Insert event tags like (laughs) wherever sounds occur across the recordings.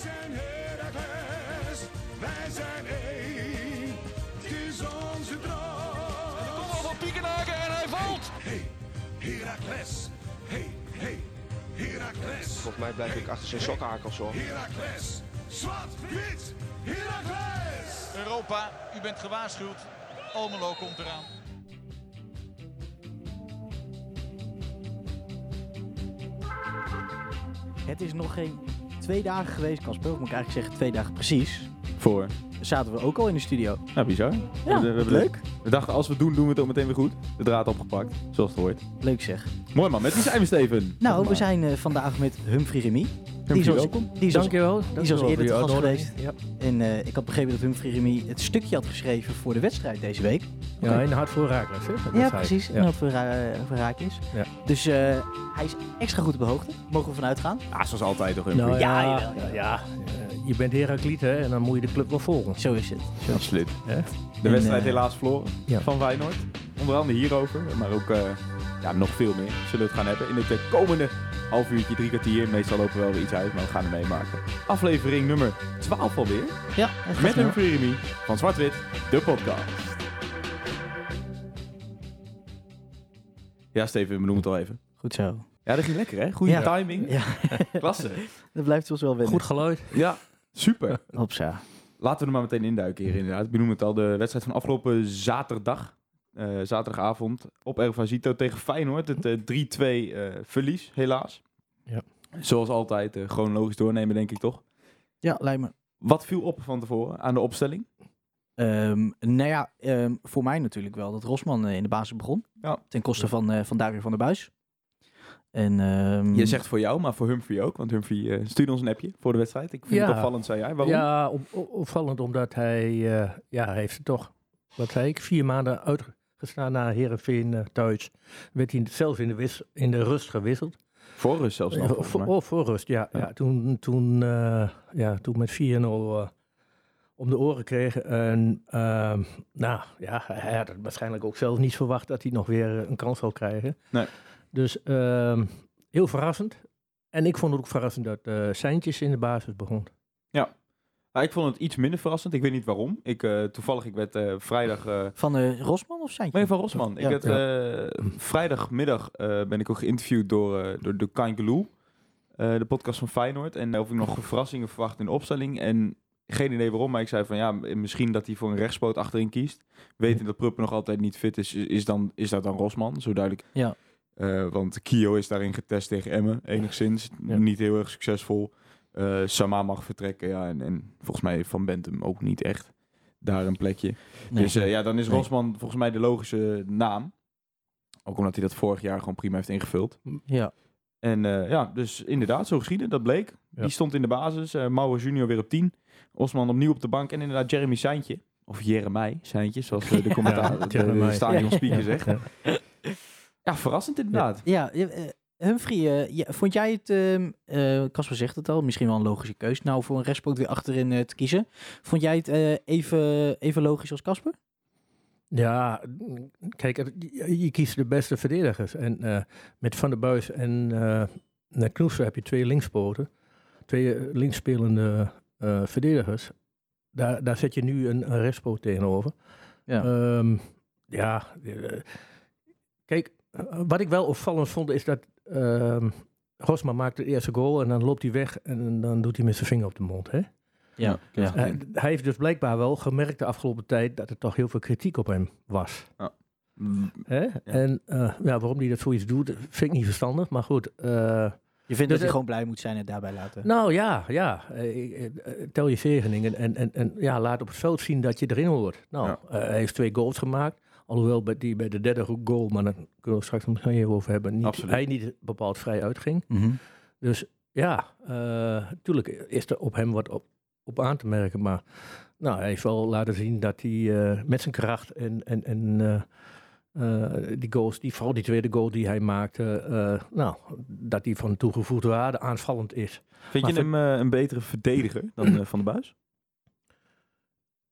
zijn Heracles, wij zijn één. Het is onze droom. Kom al van Piekenhaken en hij valt. Hey, Heracles. Hey, hey, Heracles. Volgens mij blijf ik achter zijn sokkenhakels hoor. Heracles. Zwart, wit, Heracles. Europa, u bent gewaarschuwd. Almelo komt eraan. Het is nog geen twee dagen geweest, Casper. Moet ik eigenlijk zeggen twee dagen precies. Voor. Zaten we ook al in de studio. Nou, bizar. Ja, we, we, we- leuk. We dachten, als we het doen, doen we het ook meteen weer goed. De draad opgepakt, zoals het hoort. Leuk zeg. Mooi man, met wie zijn we, Steven? Nou, we zijn eh, vandaag met Humphrey Remy. Humphrey, die is ons, welkom. die is ons- Dankjewel. die is ons eerder te gast geweest. Ja. En eh, ik had begrepen dat Humphrey Remy het stukje had geschreven voor de wedstrijd deze week. ja, in hard voor? Dat ja, precies. Ja. voor, Ra- voor Raak is. Ja. Dus eh, hij is extra goed op de hoogte. Mogen we vanuit gaan? Ah, zoals altijd toch, Humphrey? Nou ja, Ja, ja, ja, eh, je bent Herakliet, hè? En dan moet je de club wel volgen. Zo is het. Absoluut. Hè? De En, wedstrijd eh, helaas verloren ja. van Feyenoord. Onder andere hierover, maar ook eh, ja, nog veel meer zullen we het gaan hebben. In het eh, komende half uurtje, drie kwartier. Meestal lopen we wel weer iets uit, maar we gaan er meemaken. Aflevering nummer 12 alweer. Ja, Met. Humphrey Remy van Zwart-Wit, de podcast. Ja, Steven, we noemen het al even. Goed zo. Ja, dat ging lekker hè? Goede Ja. timing. Ja, (laughs) Klasse. dat blijft ons wel wennen. Goed geluid. Ja, super. Hopsa. Laten we er maar meteen induiken hier inderdaad. Ik benoem het al, de wedstrijd van afgelopen zaterdag. Eh, zaterdagavond op Ervasito tegen Feyenoord. Het eh, 3-2 eh, verlies, helaas. Ja. Zoals altijd, eh, chronologisch doornemen denk ik toch. Ja, lijkt me. Wat viel op van tevoren aan de opstelling? Ehm, nou ja, ehm, voor mij natuurlijk wel dat Rosman eh, in de basis begon. Ja. Ten koste van, eh van Dario van der Buis. En, ehm, Je zegt voor jou, maar voor Humphrey ook. Want Humphrey eh, stuurde ons een appje voor de wedstrijd. Ik vind Ja. het opvallend, zei jij. Waarom? Ja, op, op- opvallend omdat hij, eh, ja, hij heeft toch, wat zei ik, vier maanden uitgestaan naar Herenveen uh, thuis. Werd hij zelfs in de, wis, in de rust gewisseld. Voor rust zelfs nog. Volgens voor, oh, voor rust, ja. Ja. ja. toen, toen, eh, ja, toen met 4-0 eh, om de oren kregen. En ehm, nou ja, hij had het waarschijnlijk ook zelf niet verwacht dat hij nog weer eh, een kans zou krijgen. Nee. Dus ehm, heel verrassend. En ik vond het ook verrassend dat eh Seintjes in de basis begon. Maar ik vond het iets minder verrassend. Ik weet niet waarom. Ik, eh, toevallig, ik werd eh, vrijdag... eh, Van Rosman of Seintje? Nee, van Rosman. Ik Ja. werd, eh, vrijdagmiddag ben ik ook geïnterviewd door, door de Kangaloo, de podcast van Feyenoord. En of ik nog verrassingen verwacht in de opstelling. En geen idee waarom, maar ik zei van ja, misschien dat hij voor een rechtspoot achterin kiest. Weten dat Pruppen nog altijd niet fit is, is, dan, is dat dan Rosman, zo duidelijk. Ja. Want Kio is daarin getest tegen Emmen, enigszins. Ja. Niet heel erg succesvol. Eh Sama mag vertrekken, ja. En, en volgens mij Van Bentum ook niet echt daar een plekje. Nee. Dus eh, ja, dan is Nee. Rosman volgens mij de logische naam. Ook omdat hij dat vorig jaar gewoon prima heeft ingevuld. ja. En eh, ja, dus inderdaad, zo geschieden, dat bleek. Ja. Die stond in de basis. eh Mauwe junior weer op 10. Osman opnieuw op de bank. En inderdaad Jeremy Seintje. Of Jeremij Seintje, zoals de (laughs) commentaar, de, de stadion speaker zegt. Ja. Ja, verrassend inderdaad. Ja, Humphrey, eh, ja, vond jij het, ehm, eh, Casper zegt het al, misschien wel een logische keus, nou voor een rechtspoot weer achterin eh, te kiezen. Vond jij het even, even logisch als Casper? Ja, mm, kijk, je, kiest de beste verdedigers. En met Van der Buis en uh, Knoester heb je twee linkspoten. Twee linksspelende verdedigers. Daar, daar zet je nu een, een rechtspoot tegenover. Ja. Ehm, ja, kijk, wat ik wel opvallend vond is dat ehm Rosma maakt de eerste goal en dan loopt hij weg en dan doet hij met zijn vinger op de mond. Hè? Ja, ja. Eh, hij heeft dus blijkbaar wel gemerkt de afgelopen tijd dat er toch heel veel kritiek op hem was. Mm, Hè? En eh, ja, waarom hij dat zoiets doet, vind ik niet verstandig. Maar goed, eh, Je vindt Dus, dat hij gewoon blij moet zijn en daarbij laten. nou ja, ja. tel je zegeningen en, en, en ja, laat op het veld zien dat je erin hoort. Nou, Ja. hij heeft twee goals gemaakt. Alhoewel bij, die bij de derde goal, maar daar kunnen we straks nog even over hebben, niet, Absoluut. hij niet bepaald vrij uitging. Mhm. Dus ja, natuurlijk is er op hem wat op, op aan te merken. Maar nou, hij heeft wel laten zien dat hij eh, met zijn kracht en, en, en eh, eh, die goals, die, vooral die tweede goal die hij maakte, eh, nou, dat die van toegevoegde waarde aanvallend is. Vind je hem eh, een betere verdediger dan eh, Van der Buis?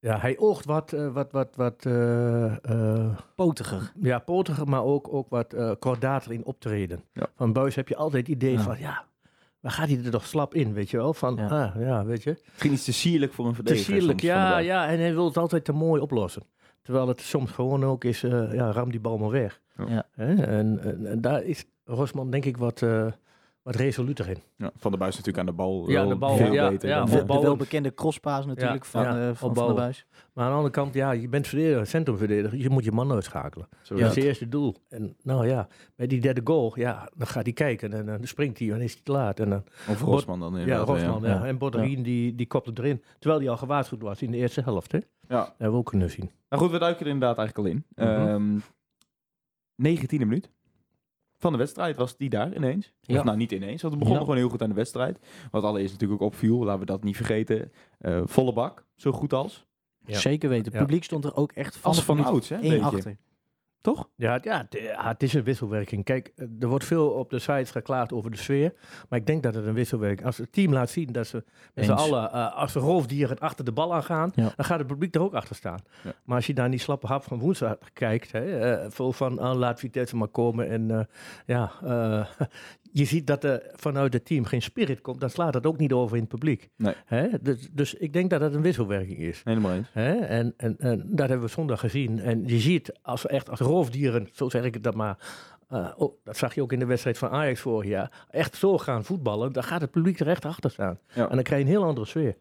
Ja, hij oogt wat, eh, wat, wat, wat eh, eh, Potiger. ja, potiger, maar ook, ook wat eh kordater in optreden. Ja. Van Buis heb je altijd het idee Ja. van, ja, waar gaat hij er toch slap in, weet je wel? Van, Ja. ah, ja, weet je. Misschien iets te sierlijk voor een verdediger. is sierlijk, ja, ja, en hij wil het altijd te mooi oplossen. Terwijl het soms gewoon ook is, eh, ja, ram die bal maar weg. Ja. Hè? En, en, en daar is Rosman denk ik wat, eh, wat resoluter in. Ja, Van der Buis natuurlijk aan de bal. Ja, de bal, veel ja, beter ja, De, eh, de welbekende crosspaas natuurlijk Ja, van, ja, eh, van, van de. Buis. Maar aan de andere kant, ja, je bent verdediger, centrumverdediger. Je moet je man uitschakelen. zo Dat is het. eerste doel. En nou ja, bij die derde goal, ja, dan gaat hij kijken en dan springt hij en is hij te laat. En dan, Of Rosman dan ja, inderdaad. Rosman, ja. ja. En Borderin, die, die kopt het erin. Terwijl hij al gewaarschuwd was in de eerste helft, hè? Ja. Dat hebben we ook kunnen zien. Nou goed, we duiken er inderdaad eigenlijk al in. Ehm 19e minuut van de wedstrijd was die daar ineens. Ja. Of nou, niet ineens, want we begonnen Ja. gewoon heel goed aan de wedstrijd. Wat allereerst natuurlijk ook opviel, laten we dat niet vergeten. Eh, volle bak, zo goed als. Ja. Zeker weten. Het publiek stond er ook echt van Als van ouds, hè? achter. Toch? Ja, het- ja, het, ja, het is een wisselwerking. Kijk, eh, er wordt veel op de sites geklaagd over de sfeer. Maar ik denk dat het een wisselwerking Als het team laat zien dat ze met z'n allen, eh, als de roofdieren achter de bal aangaan, Ja. dan gaat het publiek er ook achter staan. Ja. Maar als je naar die slappe hap van woensdag kijkt, hè, eh, vol van ah, laat Vitesse maar komen. En eh, ja, eh, je ziet dat er vanuit het team geen spirit komt, dan slaat dat ook niet over in het publiek. Nee. Hè? Dus, dus ik denk dat het een wisselwerking is. Helemaal eens. Hè? En, en, en dat hebben we zondag gezien. En je ziet als echt als roofdieren, zo zeg ik het dan maar. eh, oh, dat zag je ook in de wedstrijd van Ajax vorig jaar. Echt zo gaan voetballen, dan gaat het publiek er echt achter staan. Ja. En dan krijg je een heel andere sfeer.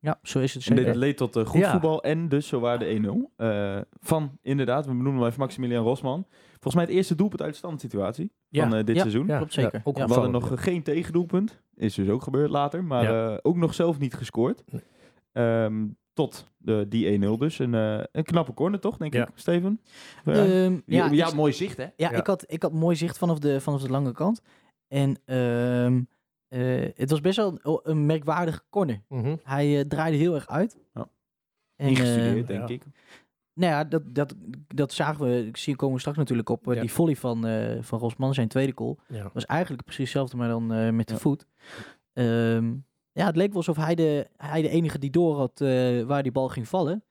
Ja, zo is het En zeker. dit leed tot eh, goed Ja. voetbal en dus zo waren de 1-0. eh, van inderdaad, we benoemen hem even Maximilian Rosman. Volgens mij het eerste doelpunt uit de standsituatie Ja. van eh, dit Ja. seizoen. Ja, Klopt zeker. ook Ja. We hadden nog eh, geen tegendoelpunt. Is dus ook gebeurd later. Maar Ja. eh, ook nog zelf niet gescoord. Nee. Ehm, tot de, die 1-0 dus. Een, eh, een knappe corner toch, denk Ja. ik, Steven? Ehm, ja, ja, ja, ik- mooi zicht hè? Ja, Ja. Ik, had, ik had mooi zicht vanaf de, vanaf de lange kant. En ehm, eh, het was best wel een, een merkwaardige corner. Mhm. Hij eh, draaide heel erg uit. Ja. En, Niet eh, gestudeerd, denk ja. ik. Nou ja, dat, dat, dat zagen we. Ik zie komen we straks natuurlijk op. eh, Ja. Die volley van, eh, van Rosman, zijn tweede goal. Ja. was eigenlijk precies hetzelfde, maar dan eh, met de Ja. voet. Ehm, ja, het leek wel alsof hij de, hij de enige die door had eh, waar die bal ging vallen.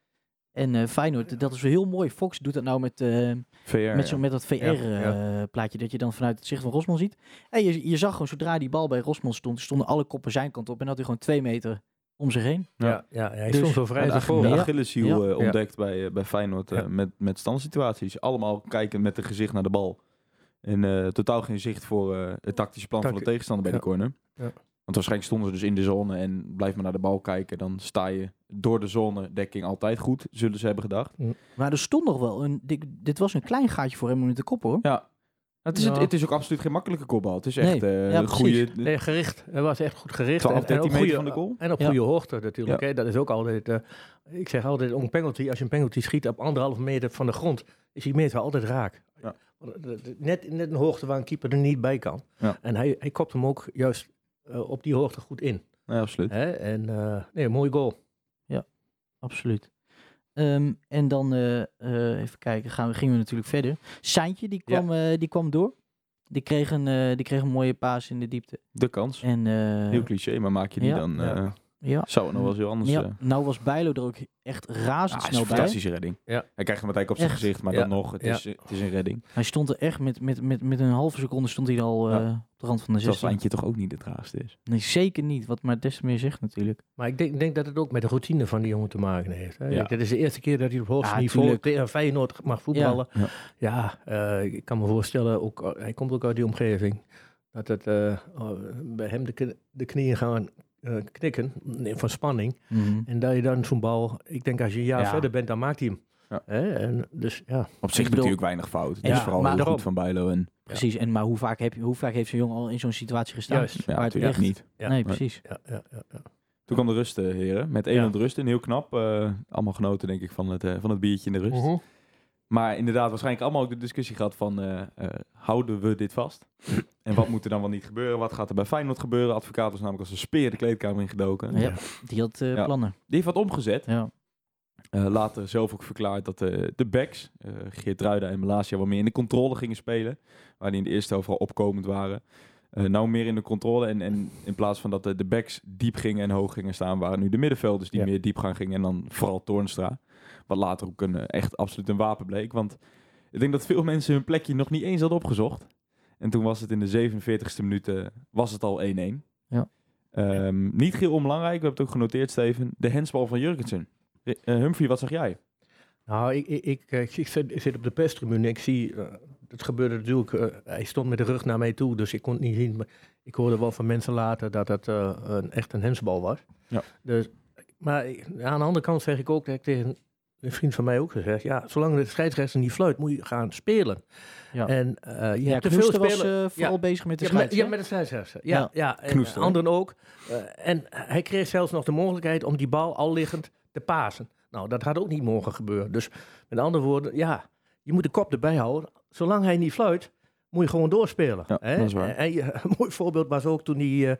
En eh Feyenoord, dat is wel heel mooi. Fox doet dat nou met, eh, VR, met, zo, ja. met dat Ja, VR-plaatje dat je dan vanuit het zicht van Rosman ziet. En je, je zag gewoon, zodra die bal bij Rosman stond, stonden alle koppen zijn kant op en had hij gewoon twee meter om zich heen. Ja. Ja, ja, hij Dus- stond zo vrij En als eigenlijk voor. de Ja. Achilleshiel Ja. eh, Ja. ontdekt bij, eh, bij Feyenoord eh, met, met standsituaties. Allemaal kijken met een gezicht naar de bal. En eh, totaal geen zicht voor eh, het tactische plan van de tegenstander bij Ja. de corner. Ja. Want waarschijnlijk stonden ze dus in de zone en blijf maar naar de bal kijken. Dan sta je door de zone dekking altijd goed, zullen ze hebben gedacht. Maar er stond nog wel een. Dit, dit was een klein gaatje voor hem om in te koppen hoor. Ja. Het is, Ja. het, het is ook absoluut geen makkelijke kopbal. Het is echt Nee. eh, Ja, een precies. goede... Nee, gericht. Hij was echt goed gericht. 12, En- en 13 op meter goede- van de goal. En op Ja. goede hoogte natuurlijk. Hè. Dat is ook altijd... eh, ik zeg altijd, een penalty, als je een penalty schiet op anderhalf meter van de grond, is die meter altijd raak. Ja. Eh, Net, net een hoogte waar een keeper er niet bij kan. Ja. En hij, hij kopt hem ook juist eh, op die hoogte goed in. Ja, absoluut. Hè? En eh, nee, een mooi goal. Absoluut. Ehm, en dan eh, eh, even kijken, gaan we, gingen we natuurlijk verder. Seintje, die kwam, eh, die kwam door. Die kreeg, een, eh, die kreeg een mooie paas in de diepte. De kans. En eh, Heel cliché, maar maak je die ja. dan... Ja. Eh, ja, zou het nog wel eens heel anders... ja, eh, nou was Bijlo er ook echt Ah, razendsnel een bij. fantastische redding. Ja. Hij krijgt hem uiteindelijk op zijn Echt. gezicht, maar Ja. dan nog, het, Ja. is, het is een redding. Hij stond er echt met, met, met, met een halve seconde stond hij al eh, Ja. op de rand van de Zoals 16. Eindje toch ook niet het raarste is. Nee, zeker niet. Wat maar des te meer zegt natuurlijk. Maar ik denk, denk dat het ook met de routine van die jongen te maken heeft. Hè. Ja. Dat is de eerste keer dat hij op hoogste Ja, niveau tegen Feyenoord mag voetballen. Ja. Ja, eh, ik kan me voorstellen, ook, eh, hij komt ook uit die omgeving, dat het eh, oh, bij hem de, de knieën gaan eh, knikken nee, van spanning. En dat je dan zo'n bal, ik denk als je een jaar Ja. verder bent, dan maakt hij hem. Ja. Hè? En dus ja, Op zich bedoel- natuurlijk weinig fout. Het Ja, is vooral maar heel daarom. goed van Bijlo. En, Precies. En maar hoe vaak, heb je, hoe vaak heeft zo'n jongen al in zo'n situatie gestaan? Juist. ja, natuurlijk echt- niet. Ja. nee, precies. ja, ja, ja, ja. Toen kwam de rust, eh, heren. Met 1-0 Ja. de rust in. Heel knap. eh, allemaal genoten, denk ik, van het, van het biertje in de rust. Mhm. Maar inderdaad, waarschijnlijk allemaal ook de discussie gehad van... eh, eh, houden we dit vast? En wat moet er dan wel niet gebeuren? Wat gaat er bij Feyenoord gebeuren? Advocaat was namelijk als een speer de kleedkamer ingedoken. Ja. Die had eh, Ja. plannen. Die heeft wat omgezet. Ja. Eh, later zelf ook verklaard dat eh, de backs, eh Geert Ruida en Malasia, wat meer in de controle gingen spelen. Waar die in de eerste helft al opkomend waren. Eh, nou meer in de controle. En, en in plaats van dat de, de backs diep gingen en hoog gingen staan, waren nu de middenvelders die Ja. meer diep gaan gingen. En dan vooral Toornstra. Wat later ook een, echt absoluut een wapen bleek. Want ik denk dat veel (laughs) mensen hun plekje nog niet eens hadden opgezocht. En toen was het in de 47ste minuut eh, was het al 1-1. Ja. Ehm, niet heel onbelangrijk, we hebben het ook genoteerd, Steven. De hensbal van Jurgensen. Eh, Humphrey, wat zag jij? Nou, ik, ik, ik, zit, ik zit op de perstribune. Ik zie, eh, het gebeurde natuurlijk, eh, hij stond met de rug naar mij toe, dus ik kon het niet zien. Maar ik hoorde wel van mensen later dat het eh, een, echt een hensbal was. Ja. Dus, maar aan de andere kant zeg ik ook, dat ik tegen een vriend van mij ook gezegd, ja, zolang de scheidsrechter niet fluit, moet je gaan spelen. Ja. En eh, je Ja, hebt te veel was spelen. eh, vooral Ja. bezig met de Ja, met, scheids, ja, met de scheidsrechter. Ja, Ja. ja. en Knoester, anderen ook. Eh, en hij kreeg zelfs nog de mogelijkheid om die bal al liggend te pasen. Nou, dat had ook niet mogen gebeuren. Dus met andere woorden, ja, je moet de kop erbij houden. Zolang hij niet fluit, moet je gewoon doorspelen. Ja, hè? dat is waar. En, eh, (laughs) een mooi voorbeeld was ook toen die, eh,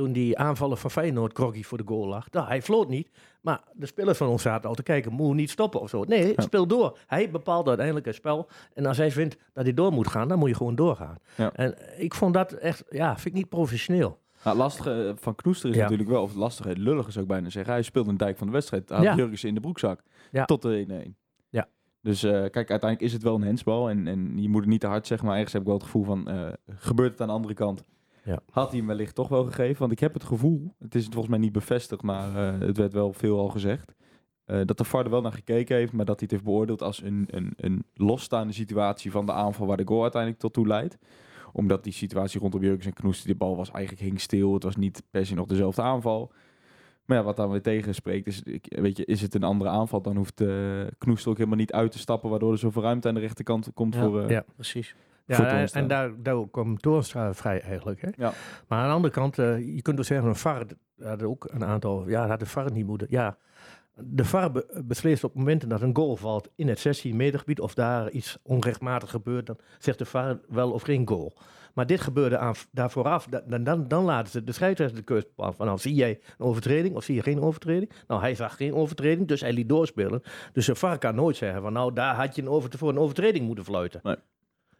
toen die aanvallen van Feyenoord groggy voor de goal lag. Nou, hij floot niet, maar de spelers van ons zaten al te kijken, moet niet stoppen of zo. Nee, speel door. Hij bepaalt uiteindelijk het spel. En als hij vindt dat hij door moet gaan, dan moet je gewoon doorgaan. Ja. En ik vond dat echt, ja, vind ik niet professioneel. Nou, lastige eh, van Knoester is Ja. natuurlijk wel, of lastige, het lullige zou ik bijna zeggen. Hij speelde een dijk van de wedstrijd. Had Ja. Jurgensen in de broekzak. Tot de 1-1. Ja. Dus eh, kijk, uiteindelijk is het wel een hensbal. En, en je moet het niet te hard zeggen. Maar ergens heb ik wel het gevoel van, eh, gebeurt het aan de andere kant? Ja. Had hij hem wellicht toch wel gegeven? Want ik heb het gevoel, het is volgens mij niet bevestigd, maar eh, het werd wel veel al gezegd. eh, dat de VAR er wel naar gekeken heeft, maar dat hij het heeft beoordeeld als een, een, een losstaande situatie van de aanval waar de goal uiteindelijk tot toe leidt omdat die situatie rondom Jurgens en Knoester, die bal was eigenlijk hing stil. Het was niet per se nog dezelfde aanval. Maar ja, wat daar weer tegen spreekt, is, weet je, is het een andere aanval, dan hoeft uh, Knoester ook helemaal niet uit te stappen, waardoor er zoveel ruimte aan de rechterkant komt Ja. voor... eh, Ja. Precies. Ja, voor en, daar, daar kwam Toornstra vrij eigenlijk. Hè? Ja. Maar aan de andere kant, eh, je kunt dus zeggen, een VAR had ook een aantal, ja, had de VAR niet moeten. Ja, de VAR be- beslist op momenten dat een goal valt in het 16 meter gebied of daar iets onrechtmatig gebeurt, dan zegt de VAR wel of geen goal. Maar dit gebeurde aan, daar vooraf, da- dan, dan, dan laten ze de scheidsrechter de keuze bepalen van, nou zie jij een overtreding of zie je geen overtreding? Nou, hij zag geen overtreding, dus hij liet doorspelen. Dus de VAR kan nooit zeggen van, nou, daar had je een over, voor een overtreding moeten fluiten. Nee.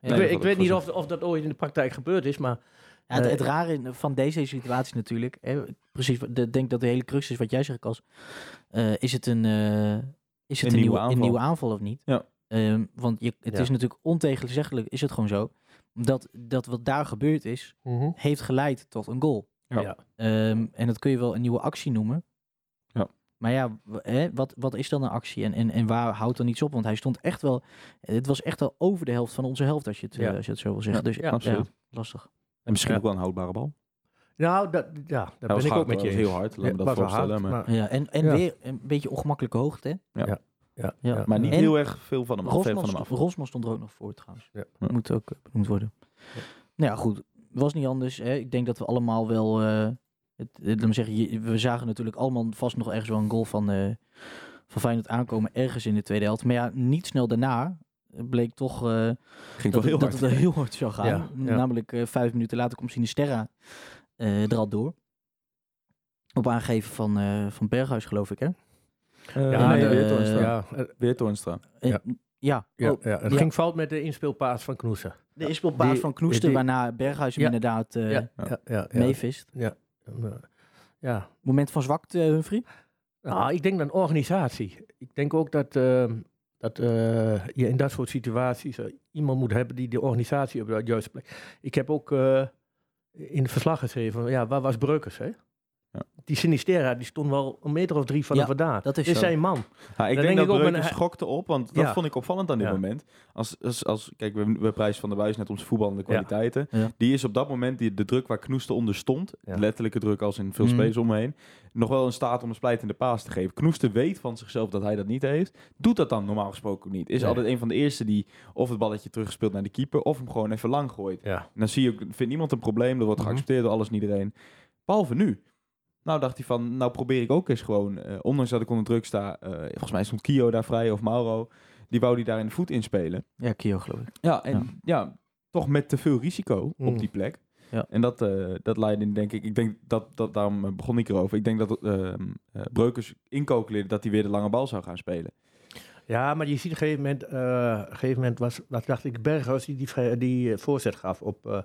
Ik weet, ik weet niet of, of dat ooit in de praktijk gebeurd is, maar Ja, het, Eh, het rare in- van deze situatie natuurlijk, hè, precies, ik denk dat de hele crux is wat jij zegt, Kas. Eh, is het een, eh, is het Een een, nieuwe nieuwe, aanval. een nieuwe aanval of niet? Ja. Ehm, want je, het Ja. is natuurlijk ontegenzeggelijk, is het gewoon zo, dat, dat wat daar gebeurd is, heeft geleid tot een goal. Ja. Ja. Ehm, en dat kun je wel een nieuwe actie noemen. Maar ja, hè, wat, wat is dan een actie en, en, en waar houdt dan iets op? Want hij stond echt wel, het was echt al over de helft van onze helft, als je het, eh, Ja. als je het zo wil zeggen. Ja, dus ja, absoluut. lastig. En misschien Ja. ook wel een houdbare bal. Nou, dat, ja, daar ben was ik ook met hoor. je Heel hard, laat me dat voorstellen, hard, maar- Ja, en, en Ja. weer een beetje ongemakkelijke hoogte. Hè? ja, Ja. ja. Maar niet En heel erg veel van hem Rosman, van hem af. Rosman stond er ook nog voor trouwens. Moet ook eh, benoemd worden. Nou ja, goed. Was niet anders. Hè. Ik denk dat we allemaal wel... eh, het, me zeggen, je- we zagen natuurlijk allemaal vast nog ergens wel een goal van, eh van Feyenoord aankomen. Ergens in de tweede helft. Maar ja, niet snel daarna bleek toch eh, Ging dat, wel heel het- dat hard. het heel hard zou gaan. Ja, ja. Namelijk eh, vijf minuten later komt Sinisterra eh er al door. Op aangeven van, eh, van Berghuis, geloof ik, hè? Ja, nee, de- weer Toornstra. ja, Weer Toornstra. Ja. ja. Oh. Het ja. ging fout met de inspeelpaas van Knoesen. De inspeelpaas Die- van Knoester, waarna Berghuis hem inderdaad eh ja, ja, ja, ja. meevist. Ja, ja. Moment van zwakte, Humphrey? Nou, ik denk dan organisatie. Ik denk ook dat, ehm, dat eh, je in dat soort situaties eh, iemand moet hebben die de organisatie op de juiste plek. Ik heb ook eh, in het verslag geschreven, ja, waar was Breukers? Hè? Die Sinistera, die stond wel een meter of drie van Ja, hem vandaan. dat is zijn man. Ja, ik Dan denk, denk dat ik ook, schokte op, want dat Ja. vond ik opvallend aan dit Ja. moment. Als, als, als, kijk, we, we prijzen Van der Buis net onze voetballende kwaliteiten. Ja. Die is op dat moment, die, de druk waar Knoester onder stond, Ja. letterlijke druk als in veel Mhm. spelers om me heen, nog wel in staat om een splijtende paas te geven. Knoester weet van zichzelf dat hij dat niet heeft. Doet dat dan normaal gesproken ook niet. Is Nee. altijd een van de eerste die of het balletje terugspeelt naar de keeper, of hem gewoon even lang gooit. Ja. En dan zie je vindt niemand een probleem, dat wordt Mhm. geaccepteerd door alles en iedereen. Behalve nu. Nou dacht hij van, nou probeer ik ook eens gewoon, eh, ondanks dat ik onder druk sta, eh, volgens mij stond Kio daar vrij of Mauro, die wou die daar in de voet inspelen. Ja, Kio geloof ik. Ja, en ja, toch met te veel risico Mm. op die plek. Ja. En dat, eh dat leidde denk ik, ik denk dat, dat daarom begon ik erover. Ik denk dat ehm eh, Breukers incalculeerde dat hij weer de lange bal zou gaan spelen. ja, maar je ziet op een gegeven moment, eh, op een gegeven moment was, wat dacht ik, Berghuis die die, die voorzet gaf op, eh,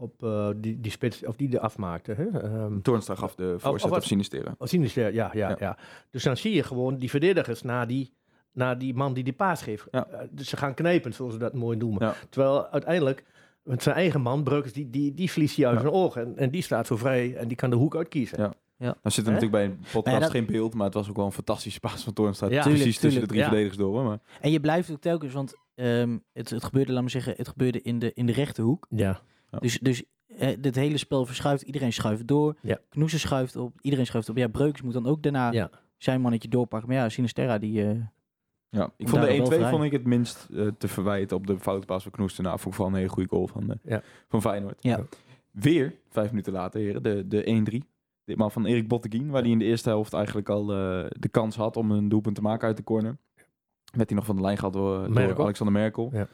op eh, die, die spits, of die er afmaakte. Hè? Ehm, Toornstra gaf de voorzet of op wat- Sinistera. Oh, Sinister, ja, ja, Ja. ja, Dus dan zie je gewoon die verdedigers naar die, naar die man die die paas geeft. Ja. Eh, dus ze gaan knijpen, zoals ze dat mooi noemen. Ja. Terwijl uiteindelijk Want zijn eigen man, Breukers, die, die, die verliest hij uit Ja. zijn oog. En, en die staat zo vrij en die kan de hoek uitkiezen. Ja. Nou zit er natuurlijk bij een podcast ja, dat- geen beeld, maar het was ook wel een fantastische paas van Toornstra. Ja. precies Tuurlijk, tussen de drie. Ja. verdedigers door. Maar En je blijft ook telkens, want ehm, het, het gebeurde, laat me zeggen, het gebeurde in de, in de rechterhoek. Ja. Ja. Dus, dus eh, dit hele spel verschuift, iedereen schuift door. Ja. Knoesen schuift op, iedereen schuift op. Ja, Breukers moet dan ook daarna Ja. zijn mannetje doorpakken. Maar ja, Sinisterra die... eh, ja, ik vond de 1-2 vrij. vond ik het minst eh, te verwijten op de foute paas van Knoester. Nou, vond ik vooral een hele goede goal van, eh, Ja. van Feyenoord. Ja. Weer, vijf minuten later, heren, de, de 1-3. Ditmaal van Erik Botteguin, waar hij in de eerste helft eigenlijk al eh, de kans had om een doelpunt te maken uit de corner. Werd hij nog van de lijn gehad door, door Merkel. Alexander Merkel. Ja.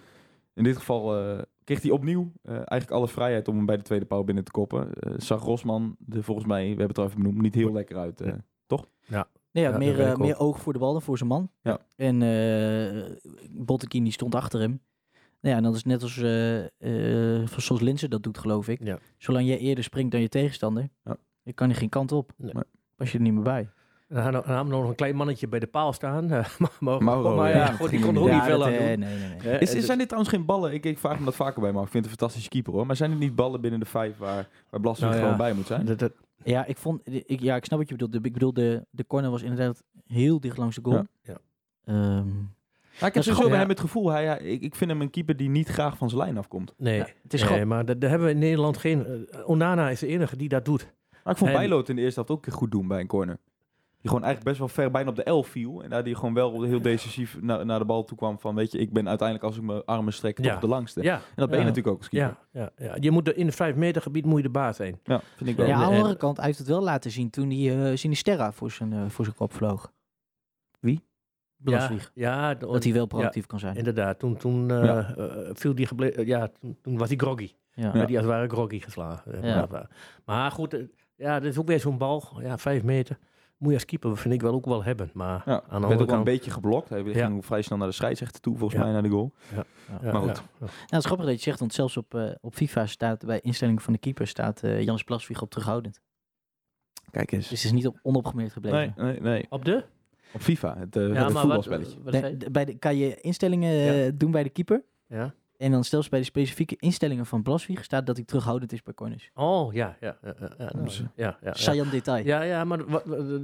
In dit geval eh, kreeg hij opnieuw eh, eigenlijk alle vrijheid om hem bij de tweede paal binnen te koppen. Eh, zag Rosman, de, volgens mij, we hebben het al even benoemd, niet heel lekker uit. eh. Nee, ja, Ja, meer, eh, meer oog voor de bal dan voor zijn man. Ja. En eh Bottekin die stond achter hem. Nou ja, en dat is net als zoals Linsen dat doet, geloof ik. Ja. Zolang jij eerder springt dan je tegenstander, Ja. je kan er geen kant op. Nee. Nee. Pas je er niet meer bij. En dan hadden we nog een klein mannetje bij de paal staan. (laughs) eh, maar, Mauro, maar ja, die kon er niet. ook niet veel aan eh, doen. Nee, nee, nee. Is, zijn dit trouwens geen ballen? Ik, ik vraag me dat vaker bij, maar ik vind het een fantastische keeper hoor. Maar zijn het niet ballen binnen de vijf waar, waar Blaswijk Nou ja. gewoon bij moet zijn? dat- dat- Ja, ik vond, ik, ja, ik snap wat je bedoelt. Ik bedoel, de, de corner was inderdaad heel dicht langs de goal. Ja. Ja. Ehm, Ja, ik Dat heb sowieso bij ja. hem het gevoel, hij, hij- ik, ik vind hem een keeper die niet graag van zijn lijn afkomt. nee, ja, het is nee, gewoon, maar daar hebben we in Nederland geen... eh, Onana is de enige die dat doet. Maar ik vond En- Bijlo het in de eerste helft ook een keer goed doen bij een corner. Die gewoon eigenlijk best wel ver bijna op de elf viel. En daar die gewoon wel heel decisief naar, naar de bal toe kwam van, weet je, ik ben uiteindelijk als ik mijn armen strek toch Ja. de langste. Ja, En dat ben je ja. natuurlijk ook als keeper. Ja, ja, ja. Je moet er in het 5 meter gebied moet je de baas zijn. Ja, vind ik wel. ja, aan de andere kant, hij heeft het wel laten zien toen hij uh, Sinisterra voor zijn, eh, voor zijn kop vloog. Wie? Ja, ja, Dat hij wel proactief kan zijn. Inderdaad, toen, toen eh, Ja. eh, viel die geble- ja, toen, toen was hij groggy. Ja. Ja. Die als het ware groggy geslagen. Ja. maar- Maar goed, ja, dat is ook weer zo'n bal. Ja, vijf meter. Moet je als keeper, vind ik wel ook wel hebben. Maar Ja, aan de werd ook andere wel een kant... beetje geblokt. Hij Ja. ging vrij snel naar de scheidsrechter toe, volgens Ja. mij, naar de goal. ja, maar goed. ja. Nou, het is grappig dat je zegt, want zelfs op, eh, op FIFA staat bij instellingen van de keeper staat eh Jans Plaswieg op terughoudend. Kijk eens. Dus het is niet op, onopgemerkt gebleven. Nee, nee, nee. Op de? Op FIFA, het, eh Ja, het maar wat, voetbalspelletje. wat Nee, bij de, kan je instellingen doen bij de keeper. Ja. En dan zelfs bij de specifieke instellingen van Blaswieg staat dat hij terughoudend is bij corners. Oh, ja, ja, ja, ja, ja, nou, Dus, ja, detail. Ja, ja, maar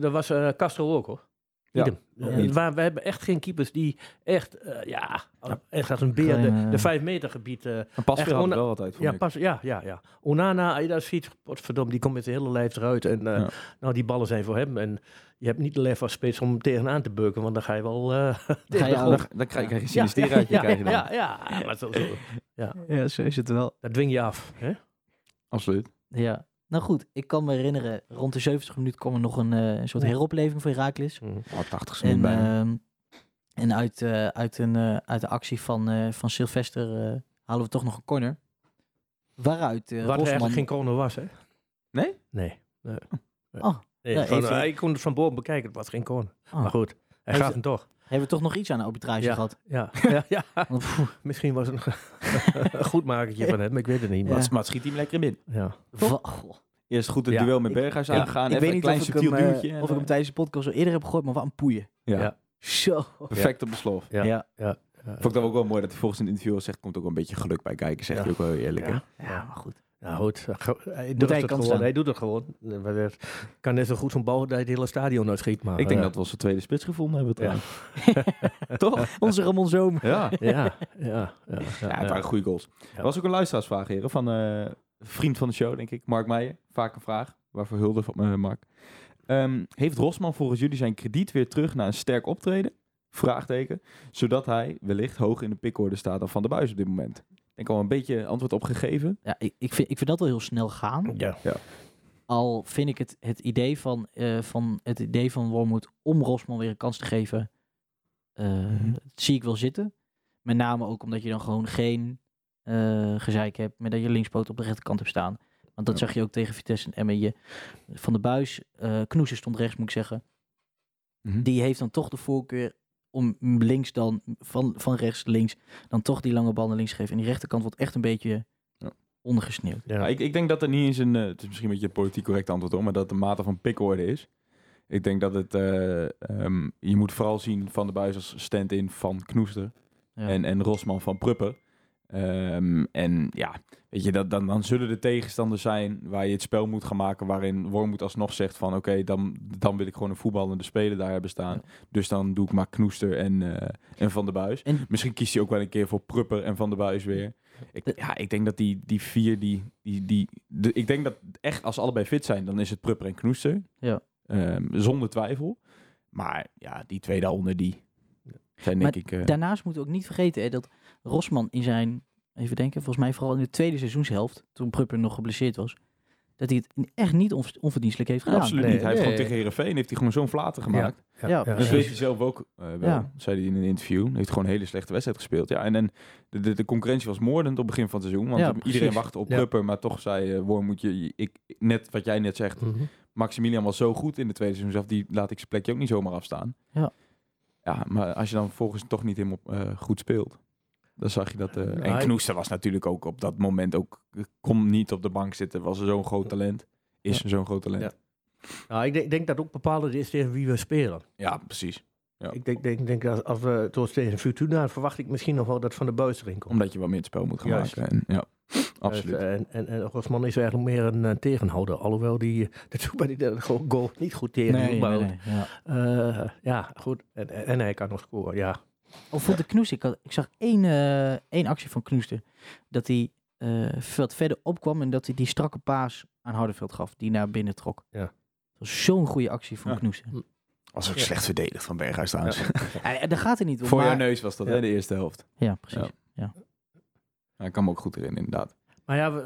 er was eh, Castro ook hoor. Ja. Idem. Ja. Waar, we hebben echt geen keepers die echt, eh, ja, echt als een beer Klein, de, eh, de vijf meter gebied. eh, En pas wel altijd, ja, pas, ja, ja, ja. Onana, als je dat ziet, potverdomme, die komt met zijn hele lijf eruit. En eh, Ja. nou, die ballen zijn voor hem. En je hebt niet de lef als spits om hem tegenaan te beuken, want dan ga je wel eh (laughs) tegen de grond. Dan, dan krijg, je Ja, sinisteren uit je ja, krijg je dan. ja, ja, maar zo, zo. Ja, zo is het wel. dat dwing je af. Hè? Absoluut. Ja. Nou goed, ik kan me herinneren, rond de 70 minuten kwam er nog een, eh, een soort heropleving voor Herakles. Mhm. Oh, 80 En, minuut bijna. ehm, en uit, eh, uit, een, eh, uit de actie van, eh, van Sylvester eh, halen we toch nog een corner. Waaruit eh Wat Rosman... eigenlijk geen corner was, hè? Nee? Nee. nee. Oh, Nee, ja, gewoon, even- ik kon het van boven bekijken, het was geen corner. Oh. Maar goed, Heeft- gaat hem toch. Hebben we toch nog iets aan de arbitrage Ja. gehad? Ja, (laughs) ja, misschien was het een, (laughs) goed makertje van hem, maar ik weet het niet. Ja. Maar, Maar het schiet hij hem lekker in. ja. Eerst goed het Ja. duel met Ik- Berghuis ik- aangaan. ik even weet niet klein of ik, hem, eh, duwtje. en, of ik hem eh, tijdens de podcast al eerder heb gegooid, maar wat een poeien. ja. Ja. Zo. Perfect op de slof. Ja. Ja. Ja. Vond ik dat ook wel mooi dat hij volgens een interview al zegt, komt ook wel een beetje geluk bij kijken, zegt Ja. hij ook wel heel eerlijk. Ja, maar goed. Nou goed, hij, Moet hij het gewoon. staan. hij doet het gewoon. Kan net zo goed zo'n bal dat hij het hele stadion uitschiet. Maar, Ik denk eh, dat we onze tweede spits gevonden hebben Ja. trouwens. (laughs) Toch? Onze Ramon Zoom. Ja. Ja, ja, ja. ja, Ja, het waren goede goals. Er was ook een luisteraarsvraag, heren, van eh, vriend van de show, denk ik, Mark Meijer. Vaak een vraag, waarvoor hulde van eh, Mark. Ehm, heeft Rosman volgens jullie zijn krediet weer terug naar een sterk optreden? Vraagteken. Zodat hij wellicht hoog in de pickorde staat dan Van de Buis op dit moment. Ik al een beetje antwoord op gegeven. Ja, ik, ik, vind, ik vind dat wel heel snel gaan. Ja. Al vind ik het, het, idee van, eh, van, het idee van Wormoed om Rosman weer een kans te geven, eh, Mhm. dat zie ik wel zitten. Met name ook omdat je dan gewoon geen eh, gezeik hebt met dat je linkspoot op de rechterkant hebt staan. Want dat Ja. zag je ook tegen Vitesse en Emmen. Je, van de Buis, eh Knoesen stond rechts moet ik zeggen. Mhm. Die heeft dan toch de voorkeur om links dan, van, van rechts links, dan toch die lange bal naar links te geven. En die rechterkant wordt echt een beetje Ja. ondergesneeuwd. Ja. Ik, ik denk dat het niet eens een, eh, het is misschien een beetje een politiek correct antwoord hoor, maar dat het een mate van pickorde is. Ik denk dat het, eh, ehm, je moet vooral zien Van de Buis als stand-in van Knoester Ja. en, en Rosman van Prupper. Ehm, en ja, weet je, dat, dan, dan zullen er tegenstanders zijn waar je het spel moet gaan maken. Waarin Wormoed alsnog zegt van oké, dan, dan wil ik gewoon een voetballende speler daar hebben staan. Dus dan doe ik maar Knoester en, eh, en Van der Buis. En- Misschien kiest hij ook wel een keer voor Prupper en Van der Buis weer. Ik, ja, ik denk dat die, die vier, die, die, die, de, ik denk dat echt als allebei fit zijn, dan is het Prupper en Knoester. Ja. Ehm, zonder twijfel. Maar ja, die twee daaronder, die zijn denk Maar ik... eh, Daarnaast moeten we ook niet vergeten hè, dat Rosman in zijn, even denken, volgens mij vooral in de tweede seizoenshelft, toen Prupper nog geblesseerd was, dat hij het echt niet onver- onverdienstelijk heeft gedaan. Absoluut Nee, niet. Hij heeft nee. gewoon tegen Herenveen heeft hij gewoon zo'n flater gemaakt. Ja, Ja, Dat weet hij zelf ook eh, wel, Ja. zei hij in een interview. Hij heeft gewoon een hele slechte wedstrijd gespeeld. Ja, en, en de, de, de concurrentie was moordend op het begin van het seizoen. Want Ja, iedereen precies. wachtte op Ja. Prupper, maar toch zei uh, Worm, moet je, ik, net wat jij net zegt, Mhm. Maximilian was zo goed in de tweede seizoen, zelf die laat ik zijn plekje ook niet zomaar afstaan. Ja. Ja, maar als je dan volgens toch niet helemaal eh, goed speelt, dan zag je dat. eh, en Knoester was natuurlijk ook op dat moment ook, kon niet op de bank zitten, was zo'n groot talent. Is zo'n groot talent. Ja. Ja, Nou, ik denk, denk dat ook bepalend is tegen wie we spelen. precies. Ja. Ik denk, denk, denk dat als we zoals tegen Fortuna, verwacht ik misschien nog wel dat Van de Buis erin komt. Omdat je wat meer het spel moet gaan Juist. maken. En, ja, absoluut. Dus, en, en, en Rosman is eigenlijk meer een eh, tegenhouder. Alhoewel die, uh, (laughs) dat bij die goal, niet goed tegen Nee, nee, nee, ja. eh, ja, goed. En en hij kan nog scoren, ja. Of vond de Knoester, ik, had- ik zag één, eh, één actie van Knoester, dat hij eh, wat verder opkwam en dat hij die strakke paas aan Hardenveld gaf, die naar binnen trok. Ja. Dat was zo'n goede actie van Ja. Knoester. Was ook Ja. slecht verdedigd van Berghuis trouwens. Ja, (laughs) daar gaat het niet om. Voor maar- jouw neus was dat, Ja. hè, de eerste helft. Ja, precies. Ja. Ja, ik kan me ook goed erin, inderdaad. Maar ja, we,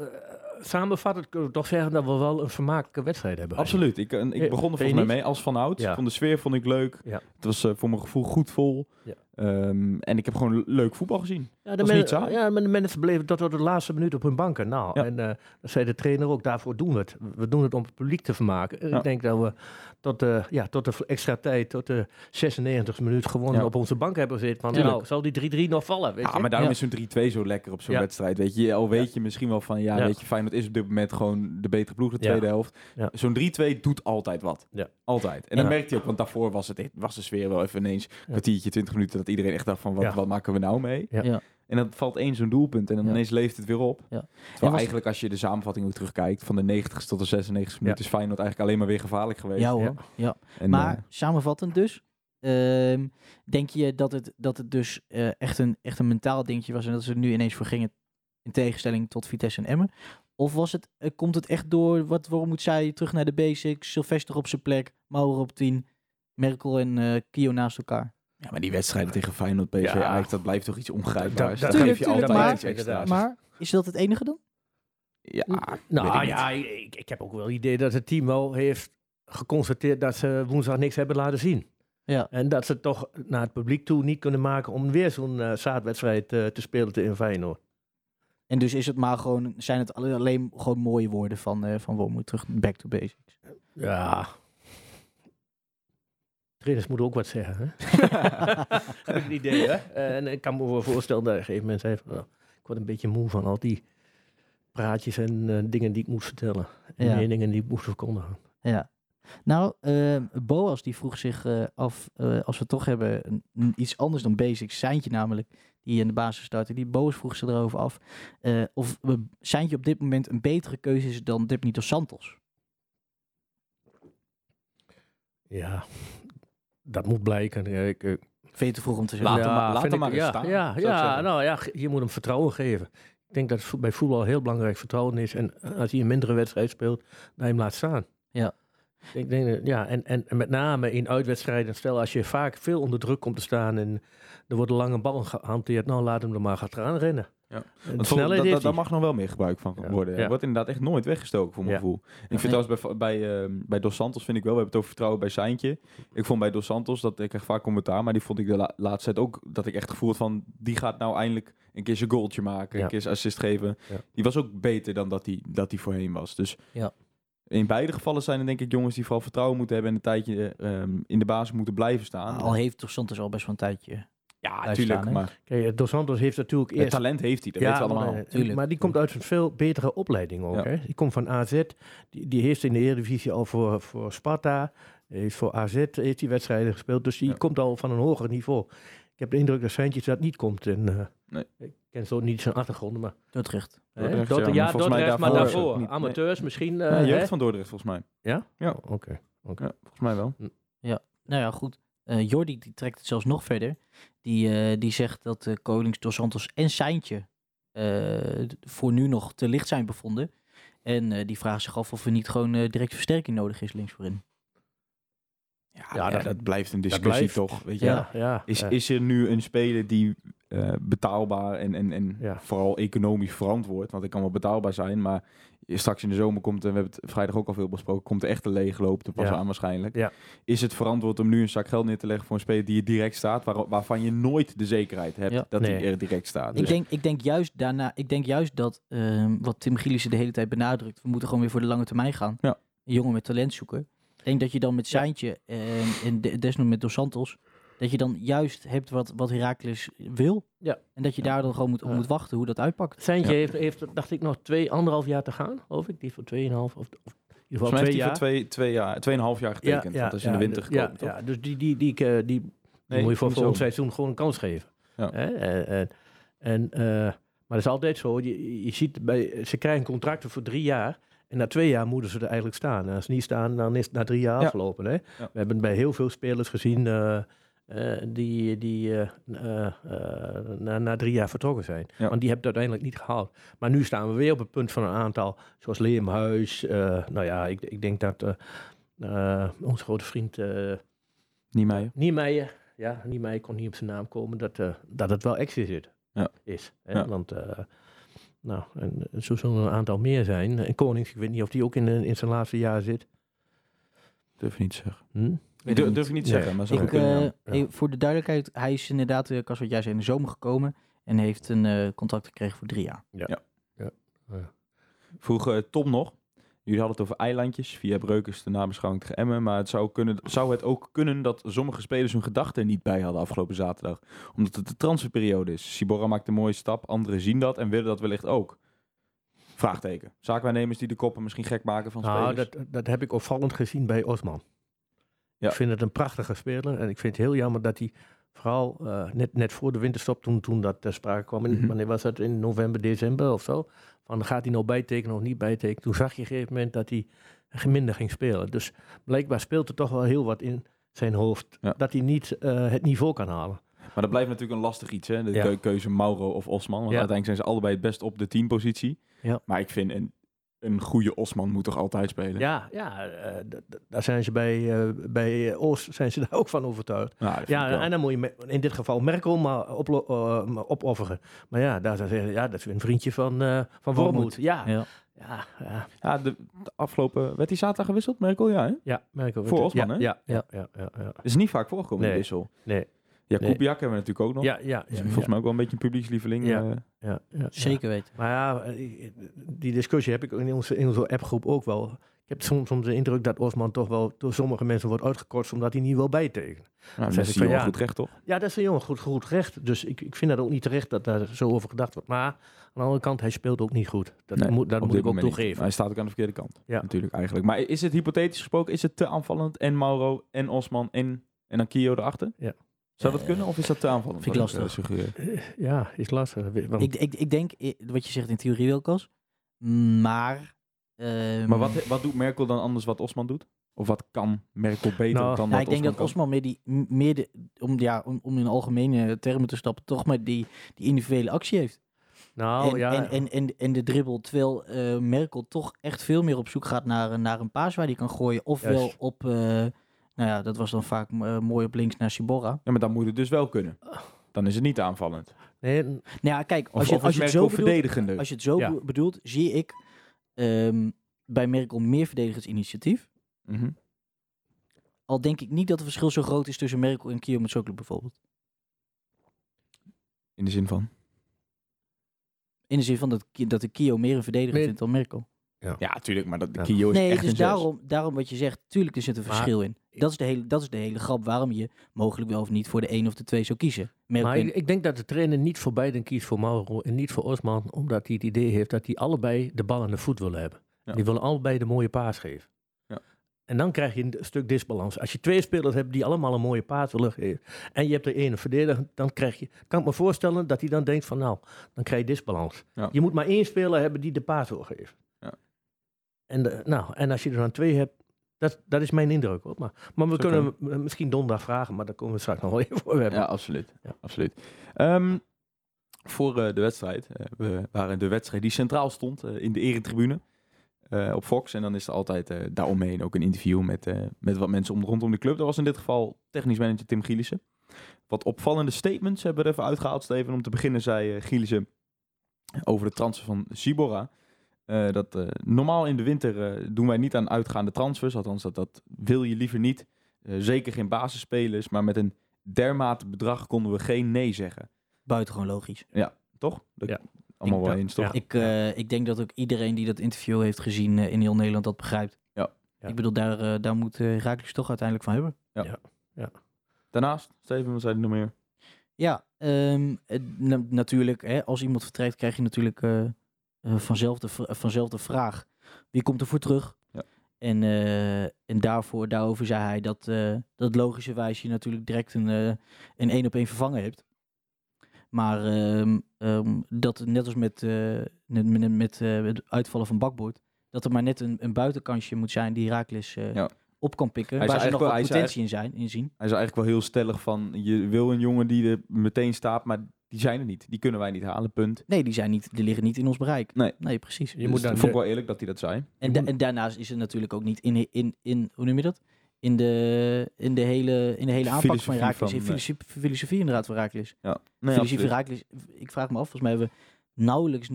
samenvattend kunnen we toch zeggen dat we wel een vermakelijke wedstrijd hebben. Absoluut. Ik, eh, ik Eh, begon er volgens mij mee als van oud. Ja. Van de sfeer vond ik leuk. Ja. Het was eh, voor mijn gevoel goed vol. Ja. Ehm, en ik heb gewoon leuk voetbal gezien. Ja, de was men- niet saai. Ja, maar de mensen bleven tot op de laatste minuut op hun banken. Nou, en dat zei de trainer ook, daarvoor doen we het. We doen het om het publiek te vermaken. Ik denk dat we tot de, ja, tot de extra tijd, tot de 96 minuut gewoon Ja. op onze bank hebben gezeten. Van, Tuurlijk. nou, zal die 3-3 nog vallen? Weet Ja, je? maar daarom Ja. is zo'n 3-2 zo lekker op zo'n Ja. wedstrijd. Weet je, al weet je misschien wel van, ja, Ja. weet je, Feyenoord is op dit moment gewoon de betere ploeg de Ja. tweede helft. Ja. Zo'n 3-2 doet altijd wat. Ja. Altijd. En dan merkte je ook, want daarvoor was, het, was de sfeer wel even ineens een kwartiertje, 20 minuten, dat iedereen echt dacht van, wat, Ja. wat maken we nou mee? Ja. Ja. En dan valt één zo'n doelpunt en dan Ja. ineens leeft het weer op. Ja. Was- eigenlijk als je de samenvatting ook terugkijkt, van de 90ste tot de 96 minuten is Feyenoord eigenlijk alleen maar weer gevaarlijk geweest. Ja hoor. Ja. Ja. En, Maar eh, samenvattend dus, ehm, denk je dat het, dat het dus eh, echt, een, echt een mentaal dingetje was en dat ze er nu ineens voor gingen in tegenstelling tot Vitesse en Emmen? Of was het, eh, komt het echt door, wat, waarom moet zij terug naar de basics, Sylvester op zijn plek, Maurer op 10, Merkel en Kio naast elkaar? Ja, maar die wedstrijden tegen Feyenoord, PSV, Ja. Ajax, dat blijft toch iets ongrijpbaars. Dat- geef je tuurlijk, altijd maar- iets extra's. Maar is dat het enige dan? ja, nou ik ja, ik, ik heb ook wel het idee dat het team wel heeft geconstateerd dat ze woensdag niks hebben laten zien. Ja. En dat ze toch naar het publiek toe niet kunnen maken om weer zo'n eh, zaadwedstrijd eh, te spelen in Feyenoord. En dus is het maar gewoon, zijn het alle- alleen gewoon mooie woorden van, eh van Wormoed terug, back to basics. Ja. Trainers moeten ook wat zeggen, hè? (laughs) heb ik het idee, hè? En ik kan me wel voorstellen dat op een gegeven moment zei van, nou, ik word een beetje moe van al die praatjes en eh, dingen die ik moet vertellen. En Ja. meningen die ik moet verkondigen. Ja. Nou, eh, Boas die vroeg zich eh, af, eh, als we toch hebben, iets anders dan basics, Seintje namelijk, die in de basis startte, die Boas vroeg zich erover af eh, of Seintje op dit moment een betere keuze is dan Dipnito dos Santos. Ja, dat moet blijken. Ja, ik, eh, Vind je te vroeg om te zeggen? Laat hem maar- laat vind hem ik- maar eens ja, staan, Ja, ja nou ja, je moet hem vertrouwen geven. Ik denk dat bij voetbal heel belangrijk vertrouwen is. En als hij een mindere wedstrijd speelt, dat je hem laat staan. Ja. Ik denk, dat- ja, en, en, en met name in uitwedstrijden, stel als je vaak veel onder druk komt te staan en er worden lange ballen gehanteerd, nou laat hem er maar gaan rennen. Ja. Want snelheid dat, dat, daar mag nog wel meer gebruik van Ja. worden. Ja. Wordt inderdaad echt nooit weggestoken, voor mijn Ja. gevoel. Ik vind trouwens bij, bij, eh, bij Dos Santos vind ik wel, we hebben het over vertrouwen bij Seintje. Ik vond bij Dos Santos, dat ik krijg vaak commentaar, maar die vond ik de la- laatste tijd ook, dat ik echt gevoel had van, die gaat nou eindelijk een keer zijn goaltje maken, een keer zijn assist geven. Die was ook beter dan dat hij dat die voorheen was. Dus Ja. in beide gevallen zijn er denk ik jongens die vooral vertrouwen moeten hebben en een tijdje ehm, in de basis moeten blijven staan. Al heeft dos Santos al best wel een tijdje. Ja, natuurlijk, staan, maar Kijk, Dos Santos heeft natuurlijk het eerst... talent heeft hij, dat weten we allemaal. maar, eh, Tuurlijk. maar die komt uit een veel betere opleiding ook. Ja. Hè? Die komt van AZ. Die, die heeft in de Eredivisie al voor, voor Sparta. Heeft voor AZ heeft die wedstrijden gespeeld. Dus die Ja. komt al van een hoger niveau. Ik heb de indruk dat Seintjes dat niet komt. En, eh, Nee. Ik ken zo niet zijn achtergronden, maar... Dordrecht. Dordrecht, Dordrecht, ja, ja, maar Dordrecht, maar daarvoor daarvoor. het niet- Amateurs misschien. eh, Ja, hè? jeugd van Dordrecht volgens mij. Ja? Ja. Oh, Oké. oké. Ja, volgens mij wel. Nou ja, goed. Eh Jordi die trekt het zelfs nog verder. Die, eh, die zegt dat eh Konings, Dos Santos en Seintje eh, voor nu nog te licht zijn bevonden. En eh, die vraagt zich af of er niet gewoon eh, direct versterking nodig is links voorin. Ja, Ja, ja, dat- dat, blijft een discussie blijft. toch. Weet je? Ja, ja. Is, is er nu een speler die eh, betaalbaar en, en, en Ja. vooral economisch verantwoord, want ik kan wel betaalbaar zijn, maar straks in de zomer komt er, we hebben het vrijdag ook al veel besproken, komt er echt een leegloop er pas Ja. aan waarschijnlijk. Ja. Is het verantwoord om nu een zak geld neer te leggen voor een speler die er direct staat, waar, waarvan je nooit de zekerheid hebt Ja. dat Nee. hij er direct staat? Ik Dus- denk, ik denk juist daarna, ik denk juist dat ehm, wat Tim Gielissen de hele tijd benadrukt, we moeten gewoon weer voor de lange termijn gaan. Ja. Een jongen met talent zoeken. Ik denk dat je dan met Ja. Seintje en, en de- desnoods met Dos Santos, dat je dan juist hebt wat, wat Heracles wil. Ja. En dat je daar dan gewoon moet, op Ja. moet wachten hoe dat uitpakt. Seintje Ja. heeft, heeft, dacht ik, nog twee, anderhalf jaar te gaan, geloof ik. Die voor tweeënhalf, of, of in ieder geval Volgens mij twee heeft hij jaar. voor twee, twee jaar, tweeënhalf jaar getekend, want dat is in de winter gekomen, ja, toch? ja, dus die, die, die, die, die, die Nee, moet je voor volgend zo. seizoen gewoon een kans geven. Ja. Hè? En, en, en, eh, maar dat is altijd zo. Je, je ziet bij, ze krijgen contracten voor drie jaar. En na twee jaar moeten ze er eigenlijk staan. En als ze niet staan, dan is het na drie jaar Ja. afgelopen. Hè? We hebben bij heel veel spelers gezien eh, eh, die, die eh, eh, na, na drie jaar vertrokken zijn. Ja. Want die hebben het uiteindelijk niet gehaald. Maar nu staan we weer op het punt van een aantal, zoals Leemhuis. nou ja, ik, ik denk dat onze grote vriend mij. Niemeyer, ja, Niemeyer kon niet op zijn naam komen, dat, dat het wel exit Ja. is. Hè? Ja. Want, nou, en, zo zullen er een aantal meer zijn. En Konings, ik weet niet of die ook in, in zijn laatste jaar zit. Durf niet te zeggen. Hm? Ik durf, durf je niet te Nee. zeggen, maar zou Ik, kunnen, ja. eh, voor de duidelijkheid, hij is inderdaad, eh, Kas wat jij zei, in de zomer gekomen. En heeft een eh, contract gekregen voor drie jaar. Vroeg eh, Tom nog. Jullie hadden het over eilandjes. Via Breukers de nabeschouwing tegen Emmen. Maar het zou, kunnen, zou het ook kunnen dat sommige spelers hun gedachten niet bij hadden afgelopen zaterdag. Omdat het de transferperiode is. Sibora maakt een mooie stap. Anderen zien dat en willen dat wellicht ook. Vraagteken. Zaakwaarnemers die de koppen misschien gek maken van Nou, spelers. dat, dat heb ik opvallend gezien bij Osman. Ja. Ik vind het een prachtige speler. En ik vind het heel jammer dat hij vooral eh, net, net voor de winterstop, toen, toen dat ter sprake kwam, in, Mhm. wanneer was dat, in november, december of zo, van gaat hij nou bijtekenen of niet bijtekenen. Toen zag je op een gegeven moment dat hij minder ging spelen. Dus blijkbaar speelt er toch wel heel wat in zijn hoofd, Ja. dat hij niet eh, het niveau kan halen. Maar dat blijft natuurlijk een lastig iets. Hè? De Ja. keuze Mauro of Osman. Want uiteindelijk zijn ze allebei het best op de teampositie. Ja. Maar ik vind een goede Osman moet toch altijd spelen. Ja, ja eh, daar zijn ze bij, eh, bij Oost zijn ze (laughs) daar ook van overtuigd. Nou, Ja, en dan moet je in dit geval Merkel maar, oplo- eh, opofferen. Maar ja, daar zou ze ja, dat is een vriendje van, eh van Wormoed. Ja, ja, Ja. ja, ja, Ja, de, de afgelopen... Werd hij zaterdag gewisseld, Merkel? Ja, hè? ja Merkel. Voor Osman, het. hè? Ja, ja, ja, ja, ja. is niet vaak voorgekomen, Nee. die wissel. Nee, Ja, Nee. Kubiak hebben we natuurlijk ook nog. ja, ja, Is ja, volgens mij ook wel een beetje een publiekslieveling. Ja. eh. ja, ja, Zeker weten. Maar ja, eh, die discussie heb ik in onze, in onze appgroep ook wel. Ik heb soms, soms de indruk dat Osman toch wel door sommige mensen wordt uitgekort omdat hij niet wil bijtekenen. nou, zeg is ja. goed recht, toch? Ja, dat is een jongen goed, goed recht. Dus ik, ik vind dat ook niet terecht dat daar zo over gedacht wordt. Maar aan de andere kant, hij speelt ook niet goed. Dat Nee, moet, dat op moet ik ook toegeven. Hij staat ook aan de verkeerde kant. Ja. Natuurlijk, eigenlijk. Maar is het hypothetisch gesproken, is het te aanvallend? En Mauro, en Osman, en, en dan Kio erachter? Ja. Zou dat kunnen, of is dat te aanvallend? Vind ik lastig. eh? Eh, Ja, is lastig. Want, Ik, ik, ik denk, eh, wat je zegt in theorie Wilkos, maar... ehm, Maar wat, wat doet Merkel dan anders wat Osman doet? Of wat kan Merkel beter Nou, dan nou, wat ik denk dat? Osman meer die, meer de, om, ja, om, om in algemene termen te stappen, toch maar die, die individuele actie heeft. nou en, ja, en, en, en, en de dribbel, terwijl eh, Merkel toch echt veel meer op zoek gaat naar, een- naar een paas waar hij kan gooien. Ofwel op, eh, nou ja, dat was dan vaak eh, mooi op links naar Sibora. Ja, maar dan moet het dus wel kunnen. Dan is het niet aanvallend. nee, Nou ja, kijk, Of, als je, of als is je het zo bedoelt, als je het zo Ja. bedoelt, zie ik ehm, bij Merkel meer verdedigingsinitiatief. Mhm. Al denk ik niet dat het verschil zo groot is tussen Merkel en Kio Metsoglu bijvoorbeeld. In de zin van? In de zin van dat, dat de Kio meer een verdediger Nee. vindt dan Merkel. Ja, natuurlijk, maar dat, de Ja. Kio is Nee, echt dus een zes. daarom, daarom wat je zegt, tuurlijk er zit een Maar- verschil in. Dat is, de hele, dat is de hele grap waarom je mogelijk wel of niet voor de een of de twee zou kiezen. Maar ik, ik denk dat de trainer niet voor beiden kiest voor Mauro en niet voor Osman, omdat hij het idee heeft dat die allebei de bal aan de voet willen hebben. Ja. Die willen allebei de mooie paas geven. Ja. En dan krijg je een stuk disbalans. Als je twee spelers hebt die allemaal een mooie paas willen geven. En je hebt er één verdediger. Dan krijg je. Kan ik me voorstellen dat hij dan denkt van nou, dan krijg je disbalans. Ja. Je moet maar één speler hebben die de paas wil geven. En, de, nou, en als je er dan twee hebt. Dat, dat is mijn indruk hoor. Maar, maar we Zo kunnen m- misschien donderdag vragen. Maar daar komen we straks nog wel even voor hebben. Ja, absoluut. Ja. absoluut. Ehm, voor eh, de wedstrijd. eh, we waren de wedstrijd die centraal stond eh, in de eretribune eh, op Fox. En dan is er altijd eh, daaromheen ook een interview met, eh, met wat mensen om, rondom de club. Dat was in dit geval technisch manager Tim Gielissen. Wat opvallende statements hebben we er even uitgehaald, Steven. Om te beginnen zei eh Gielissen over de transfer van Sibora. Eh, dat eh, normaal in de winter eh, doen wij niet aan uitgaande transfers. Althans, dat, dat wil je liever niet. Eh, zeker geen basisspelers. Maar met een dermate bedrag konden we geen nee zeggen. Buitengewoon logisch. Toch? Dat Ja. Allemaal Ik- wel ja, eens, toch? ja. Ik, eh, ik denk dat ook iedereen die dat interview heeft gezien in heel Nederland dat begrijpt. Ja. Ja. Ik bedoel, daar, daar moet uh, Herakles toch uiteindelijk van hebben. Daarnaast, Steven, wat zei je nog meer? Ja, ehm, na- natuurlijk, hè, als iemand vertrekt krijg je natuurlijk vanzelf, de, vra- vanzelf de vraag, wie komt er voor terug? Ja. En, eh, en daarvoor, daarover zei hij dat, eh dat logischerwijs je natuurlijk direct een eh, een één op één vervangen hebt. Maar ehm, ehm, dat net als met, eh, met, met, met eh, het uitvallen van bakboord, dat er maar net een, een buitenkansje moet zijn die Herakles eh Ja. op kan pikken, Hij waar ze nog wel- potentie in, zijn, in zien. Hij is eigenlijk wel heel stellig van, je wil een jongen die er meteen staat, maar die zijn er niet. Die kunnen wij niet halen, punt. Nee, die, zijn niet, die liggen niet in ons bereik. Nee. Nee, precies. Je Dus moet dat dan vond ik wel eerlijk dat hij dat zei. En, da- en daarnaast is het natuurlijk ook niet in, in, in hoe noem je dat? In de, in de hele, in de hele aanpak van Filosofie Herakles. van, In nee. filosofie, filosofie inderdaad van Herakles. Ja, nee, filosofie van. Herakles. Ik vraag me af, volgens mij hebben we nauwelijks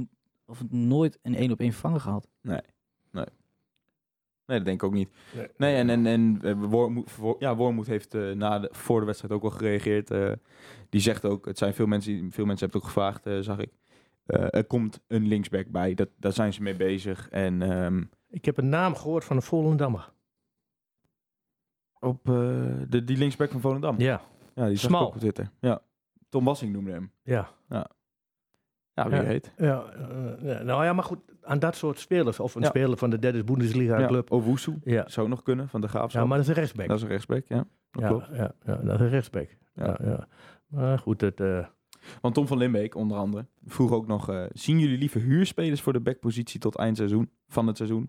of nooit een één op één vervangen gehad. Nee, dat denk ik ook niet. Nee. Nee, en, en, en eh, Wormoed, ja, Wormoed heeft eh, na de, voor de wedstrijd ook wel gereageerd. eh, die zegt ook, het zijn veel mensen, die- veel mensen hebben het ook gevraagd, zag ik. Er komt een linksback bij, dat, daar zijn ze mee bezig. En ehm, Ik heb een naam gehoord van een Volendammer. op de, die linksback van Volendam. Ja, Ja, die zag ik Smal. ook op Twitter. Ja, Tom Wassing noemde hem. ja. Ja, wie Ja. eh, ja, nou ja, maar goed, aan dat soort spelers. Of een Ja. speler van de derde Bundesliga Ja, club. Owusu Ja. zou nog kunnen, van de Graafschap. ja, maar dat is een rechtsback. Dat is een rechtsback, ja. Dat ja, klopt. ja, ja, dat is een rechtsback. Ja. Ja. Ja, Maar goed, het, eh, Want Tom van Limbeek, onder andere, vroeg ook nog... eh, zien jullie liever huurspelers voor de backpositie tot eindseizoen van het seizoen?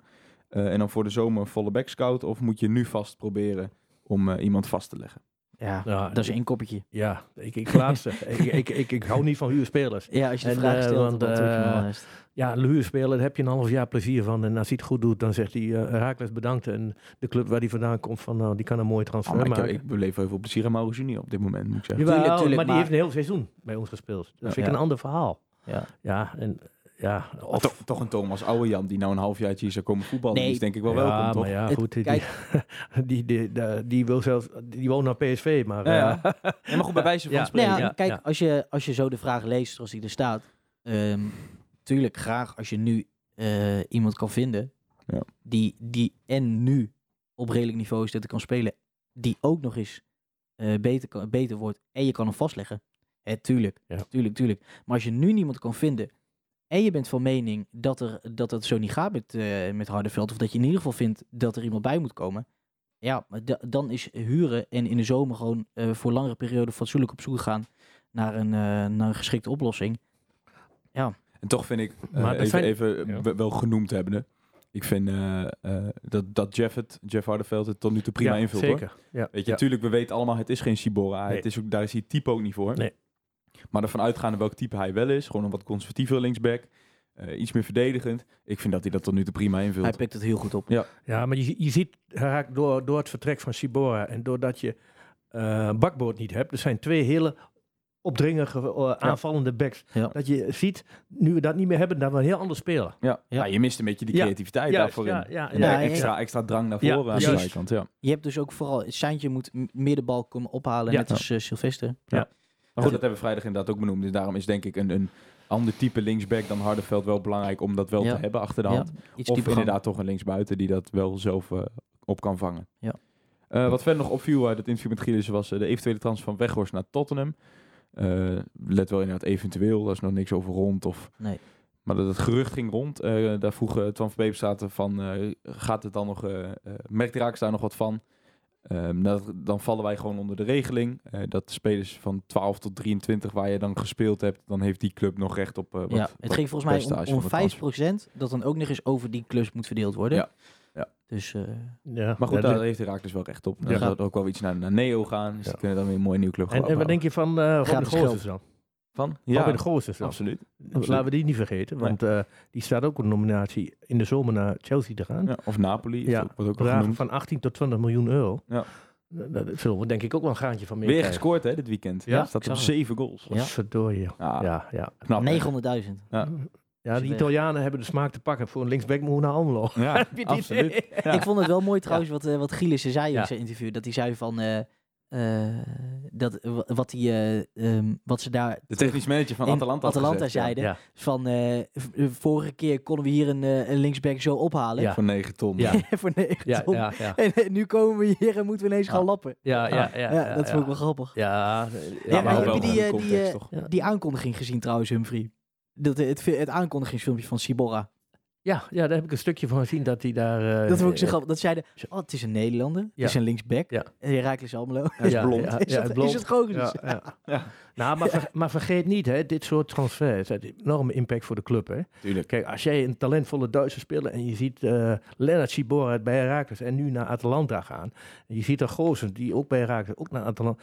Eh, en dan voor de zomer volle backscout? Of moet je nu vast proberen om eh, iemand vast te leggen? Ja, Ja, dat is één koppetje. ja ik, ik laatste. (laughs) ik, ik, ik, ik hou niet van huurspelers. Ja, als je de En, vraag eh, stelt, want, dan eh. Ja, een huurspeler, daar heb je een half jaar plezier van. En als hij het goed doet, dan zegt hij, uh, Herakles bedankt. En de club waar hij vandaan komt, van, nou, die kan een mooie transfer Oh, maar ik, maken. ik beleef heel veel plezier aan Mauro Junior op dit moment, moet ik zeggen. Jawel, Tuurlijk, tuurlijk, maar die maar- heeft een heel seizoen bij ons gespeeld. Dat Ja. vind ik Ja. een ander verhaal. Ja. Ja, en ja, of... toch, toch een Thomas Ouwe Jan die nou een halfjaartje hier zou komen voetballen. Nee. Die is denk ik wel ja, welkom, toch? maar ja, Het- goed. Die, kijk. die, (laughs) die, die, die wil zelfs, die woont naar PSV, maar... Ja, ja. eh, (laughs) Ja, maar goed, bij wijze van Ja. spreken. Nou ja, ja, kijk, ja. Als, je, als je zo de vraag leest zoals die er staat. ehm, tuurlijk graag als je nu eh, iemand kan vinden. Ja. Die, die en nu op redelijk niveau is dat hij kan spelen. Die ook nog eens eh, beter, kan, beter wordt. En je kan hem vastleggen. Hè, tuurlijk, Ja. tuurlijk, tuurlijk. Maar als je nu niemand kan vinden. En je bent van mening dat, er, dat het zo niet gaat met, eh met Hardenveld. Of dat je in ieder geval vindt dat er iemand bij moet komen. Ja, dan is huren en in de zomer gewoon eh, voor langere periode fatsoenlijk op zoek gaan naar een, eh, naar een geschikte oplossing. En toch vind ik, eh, Maar even, zijn- even Ja. wel genoemd hebbende. Ik vind eh, eh, dat, dat Jeff, het, Jeff Hardeveld het tot nu toe prima ja, invult. Hoor. Zeker. Ja, Weet je, ja. natuurlijk, we weten allemaal, het is geen Sibora. Nee. Het is ook, daar is hij type ook niet voor. Nee. Maar ervan uitgaande welk type hij wel is. Gewoon een wat conservatiever linksback. eh, iets meer verdedigend. Ik vind dat hij dat tot nu toe prima invult. Hij pikt het heel goed op. Ja, maar je, je ziet Herak door, door het vertrek van Sibora en doordat je eh bakboord niet hebt, er zijn twee hele opdringerige eh, aanvallende backs. Ja. Dat je ziet, nu we dat niet meer hebben, dat we een heel anders spelen. ja. Ja. Ja. je mist een beetje die Ja. creativiteit daarvoor ja, in. ja, En ja. Ja, extra, extra drang naar Ja, voren aan de juist. zijkant. Ja. Je hebt dus ook vooral, Saintje moet meer de bal komen ophalen, Ja. net als Sylvester. Maar goed, dat hebben we vrijdag inderdaad ook benoemd. Dus daarom is denk ik een, een ander type linksback dan Hardeveld wel belangrijk om dat wel Ja. te hebben achter de Ja, hand. iets Of inderdaad toch een linksbuiten die dat wel zelf eh, op kan vangen. Ja. Eh, wat verder nog opviel uit het interview met Gilles was eh, de eventuele transfer van Weghorst naar Tottenham. Let wel inderdaad eventueel, daar is nog niks over rond. Of, Nee. maar dat het gerucht ging rond. Daar vroeg Twan van Peperstraat van, gaat het dan nog, merkt Raaks daar nog wat van? Ehm, dat, dan vallen wij gewoon onder de regeling. eh, dat de spelers van 12 tot 23 waar je dan gespeeld hebt, dan heeft die club nog recht op eh, wat, ja, het wat ging volgens mij om, om van de transfer. 5% dat dan ook nog eens over die clubs moet verdeeld worden. Ja, ja. Dus eh, Ja. Maar goed, Ja, daar dat- heeft Raak dus wel recht op. Ja. Dan gaat ook wel iets naar, naar Neo gaan. Dus Ja. die kunnen dan weer een mooie nieuwe club gaan en, en wat denk je van eh Robin dan? Van? Robin Gozes dan? absoluut. Laten we die niet vergeten, want eh, die staat ook op een nominatie in de zomer naar Chelsea te gaan. Ja, of Napoli, Ja, ja, wordt ook al van 18 tot 20 miljoen euro. Ja. Daar zullen we denk ik ook wel een graantje van Weer meekrijgen. gescoord hè, dit weekend. Ja, staat ik op zeven goals. Ja. Verdorie. Ja, Ja, ja. knap. hè? 900.000. Ja. Ja, die weg. Italianen hebben de smaak te pakken voor een linksback moet naar Almelo. Ja, (laughs) absoluut. (laughs) Ja. Ik vond het wel mooi trouwens wat, eh wat Gielissen zei Ja. in zijn interview. Dat hij zei van... eh, eh, dat, wa- wat, die, ehm, wat ze daar De technisch manager van Atalanta, had Atalanta zeiden. Ja. Van eh, eh, vorige keer konden we hier een, een linksback zo ophalen. Ja. Voor 9 ton. Ja. (laughs) voor 9 Ja, ton. ja, ja. (laughs) En nu komen we hier en moeten we ineens gaan lappen. Ja, ja, ja. Ja, dat vond ik wel grappig. Ja, Ja, maar heb wel je die, die, context, toch? Ja. Die aankondiging gezien trouwens, Humphrey. Dat, het, het aankondigingsfilmpje van Sibora. Ja, ja, daar heb ik een stukje van gezien dat hij daar... eh, dat vond ik zo eh, grappig. Dat zeiden, oh, het is een Nederlander. Het Ja. is een linksback. Ja. En Herakles Almelo. Hij is Ja, blond. ja, is, ja, dat, blond. is het Gozes? Ja, ja. Ja. Nou, maar, ver- maar vergeet niet, hè, dit soort transfers heeft een enorme impact voor de club. Hè. Tuurlijk. Kijk, als jij een talentvolle Duitse speler en je ziet eh Lennart Sibora bij Herakles en nu naar Atalanta gaan. En je ziet een Goosen die ook bij Herakles, ook naar Atalanta.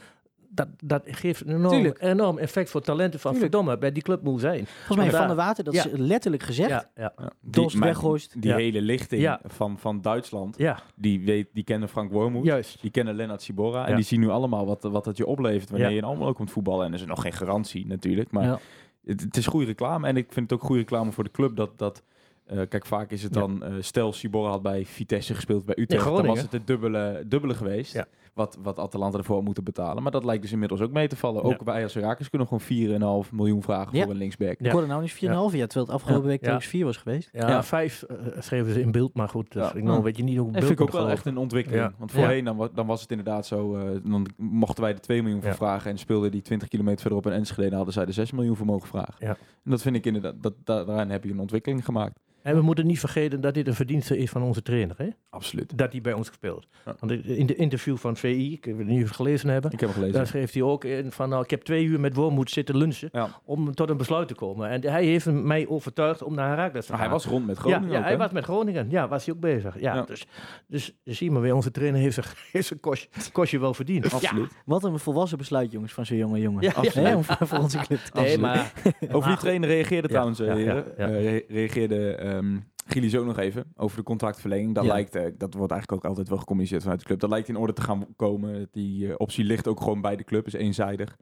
Dat, dat geeft een enorm, Tuurlijk. enorm effect voor talenten van Tuurlijk. verdomme, bij die club moet zijn. Volgens mij Ja. Van der Water, dat Ja. is letterlijk gezegd. Ja, ja. Dost Weghorst. Die Ja. hele lichting Ja. van, van Duitsland, ja, die, weet, die kennen Frank Wormoed. juist. Die kennen Lennart Sibora. En die zien nu allemaal wat, wat het je oplevert wanneer Ja. je in Almelo komt voetballen. En er is nog geen garantie natuurlijk. Maar Ja. het, het is goede reclame. En ik vind het ook goede reclame voor de club dat... dat eh, kijk, vaak is het Ja. dan... eh, stel, Sibora had bij Vitesse gespeeld, bij Utrecht. dan was het het dubbele, dubbele geweest. Ja. Wat, wat Atalanta ervoor moeten betalen. Maar dat lijkt dus inmiddels ook mee te vallen. Ja. Ook wij als Herakles kunnen gewoon 4,5 miljoen vragen Ja. voor een linksback. Ik hoorde nou niet 4,5 jaar, terwijl het afgelopen week Ja. trouwens 4 was geweest. Ja, Ja. vijf eh, schreven ze in beeld, maar goed, dus Ja. ik nou Ja. weet je niet hoe Dat beeld vind ik ook wel echt een ontwikkeling. Ja. Want voorheen dan, dan was het inderdaad zo, eh, dan mochten wij er 2 miljoen voor Ja. vragen en speelden die 20 kilometer verderop in Enschede, hadden zij er 6 miljoen voor mogen vragen. Ja. En dat vind ik inderdaad, dat, da- daarin heb je een ontwikkeling gemaakt. En we moeten niet vergeten dat dit een verdienste is van onze trainer, hè? Absoluut. dat hij bij ons gespeeld. Ja. Want in de interview van VI, ik weet niet of het gelezen hebben, Ik heb hem gelezen. daar schreef hij ook in van, nou, ik heb twee uur met Wormoed zitten lunchen Ja. om tot een besluit te komen. En hij heeft mij overtuigd om naar Herakles te Maar gaan. hij was rond met Groningen ja, ook, hij was met Groningen. Ja, was hij ook bezig. Ja, Ja. Dus, dus zie maar weer, onze trainer heeft zijn, (laughs) heeft zijn kostje, kostje wel verdiend. (laughs) Absoluut. Wat een volwassen besluit, jongens, van zo'n jonge jongen. Ja, om (laughs) voor, onze club Nee, maar Over die trainer reageerde Ja, trouwens, eh, ja, ja, heren. ja. Eh, re- reageerde ehm Gilles ook nog even over de contractverlenging. Dat Ja. lijkt, eh, dat wordt eigenlijk ook altijd wel gecommuniceerd vanuit de club. Dat lijkt in orde te gaan komen. Die eh, optie ligt ook gewoon bij de club, is eenzijdig.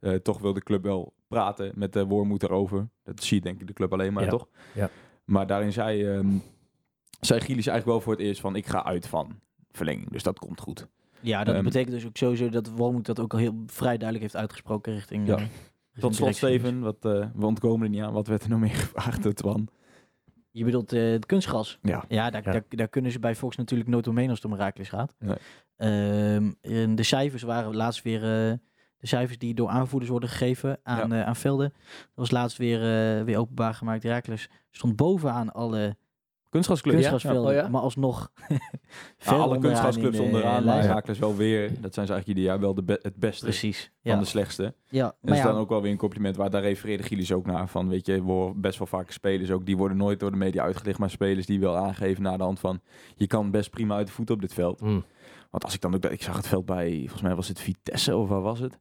Eh, toch wil de club wel praten met de Wormoed erover. Dat zie je denk ik de club alleen maar, Ja. toch? Ja. Maar daarin zei, ehm zei Gilles eigenlijk wel voor het eerst van... ik ga uit van verlenging, dus dat komt goed. Ja, dat Ehm, betekent dus ook sowieso dat Wormoed dat ook al heel vrij duidelijk heeft uitgesproken richting... Ja. Tot slot. Steven, wat, we ontkomen er niet aan. Wat werd er nog meer (laughs) gevraagd, door Twan? Je bedoelt eh, het kunstgras. Ja. Ja, daar, Ja. Daar, daar kunnen ze bij Fox natuurlijk nooit omheen als het om Herakles gaat. Nee. Ehm, en de cijfers waren laatst weer... eh, de cijfers die door aanvoerders worden gegeven aan, eh, aan velden. Dat was laatst weer, weer openbaar gemaakt. Herakles stond bovenaan alle Kunstgrasclub. Oh ja? Maar alsnog... (laughs) Alle kunstgrasclubs de, onderaan, eh, maar lijst. Herakles wel weer. Dat zijn ze eigenlijk ieder jaar wel de be- het beste Precies. van Ja, de slechtste. ja. En dat is ja, dan ook wel weer een compliment waar daar refereerde Gilles ook naar. Van weet je, we horen best wel vaak spelers ook, die worden nooit door de media uitgelicht, maar spelers die wel aangeven na de hand van, je kan best prima uit de voet op dit veld. Mm. Want als ik dan ook, ik zag het veld bij, volgens mij was het Vitesse of waar was het?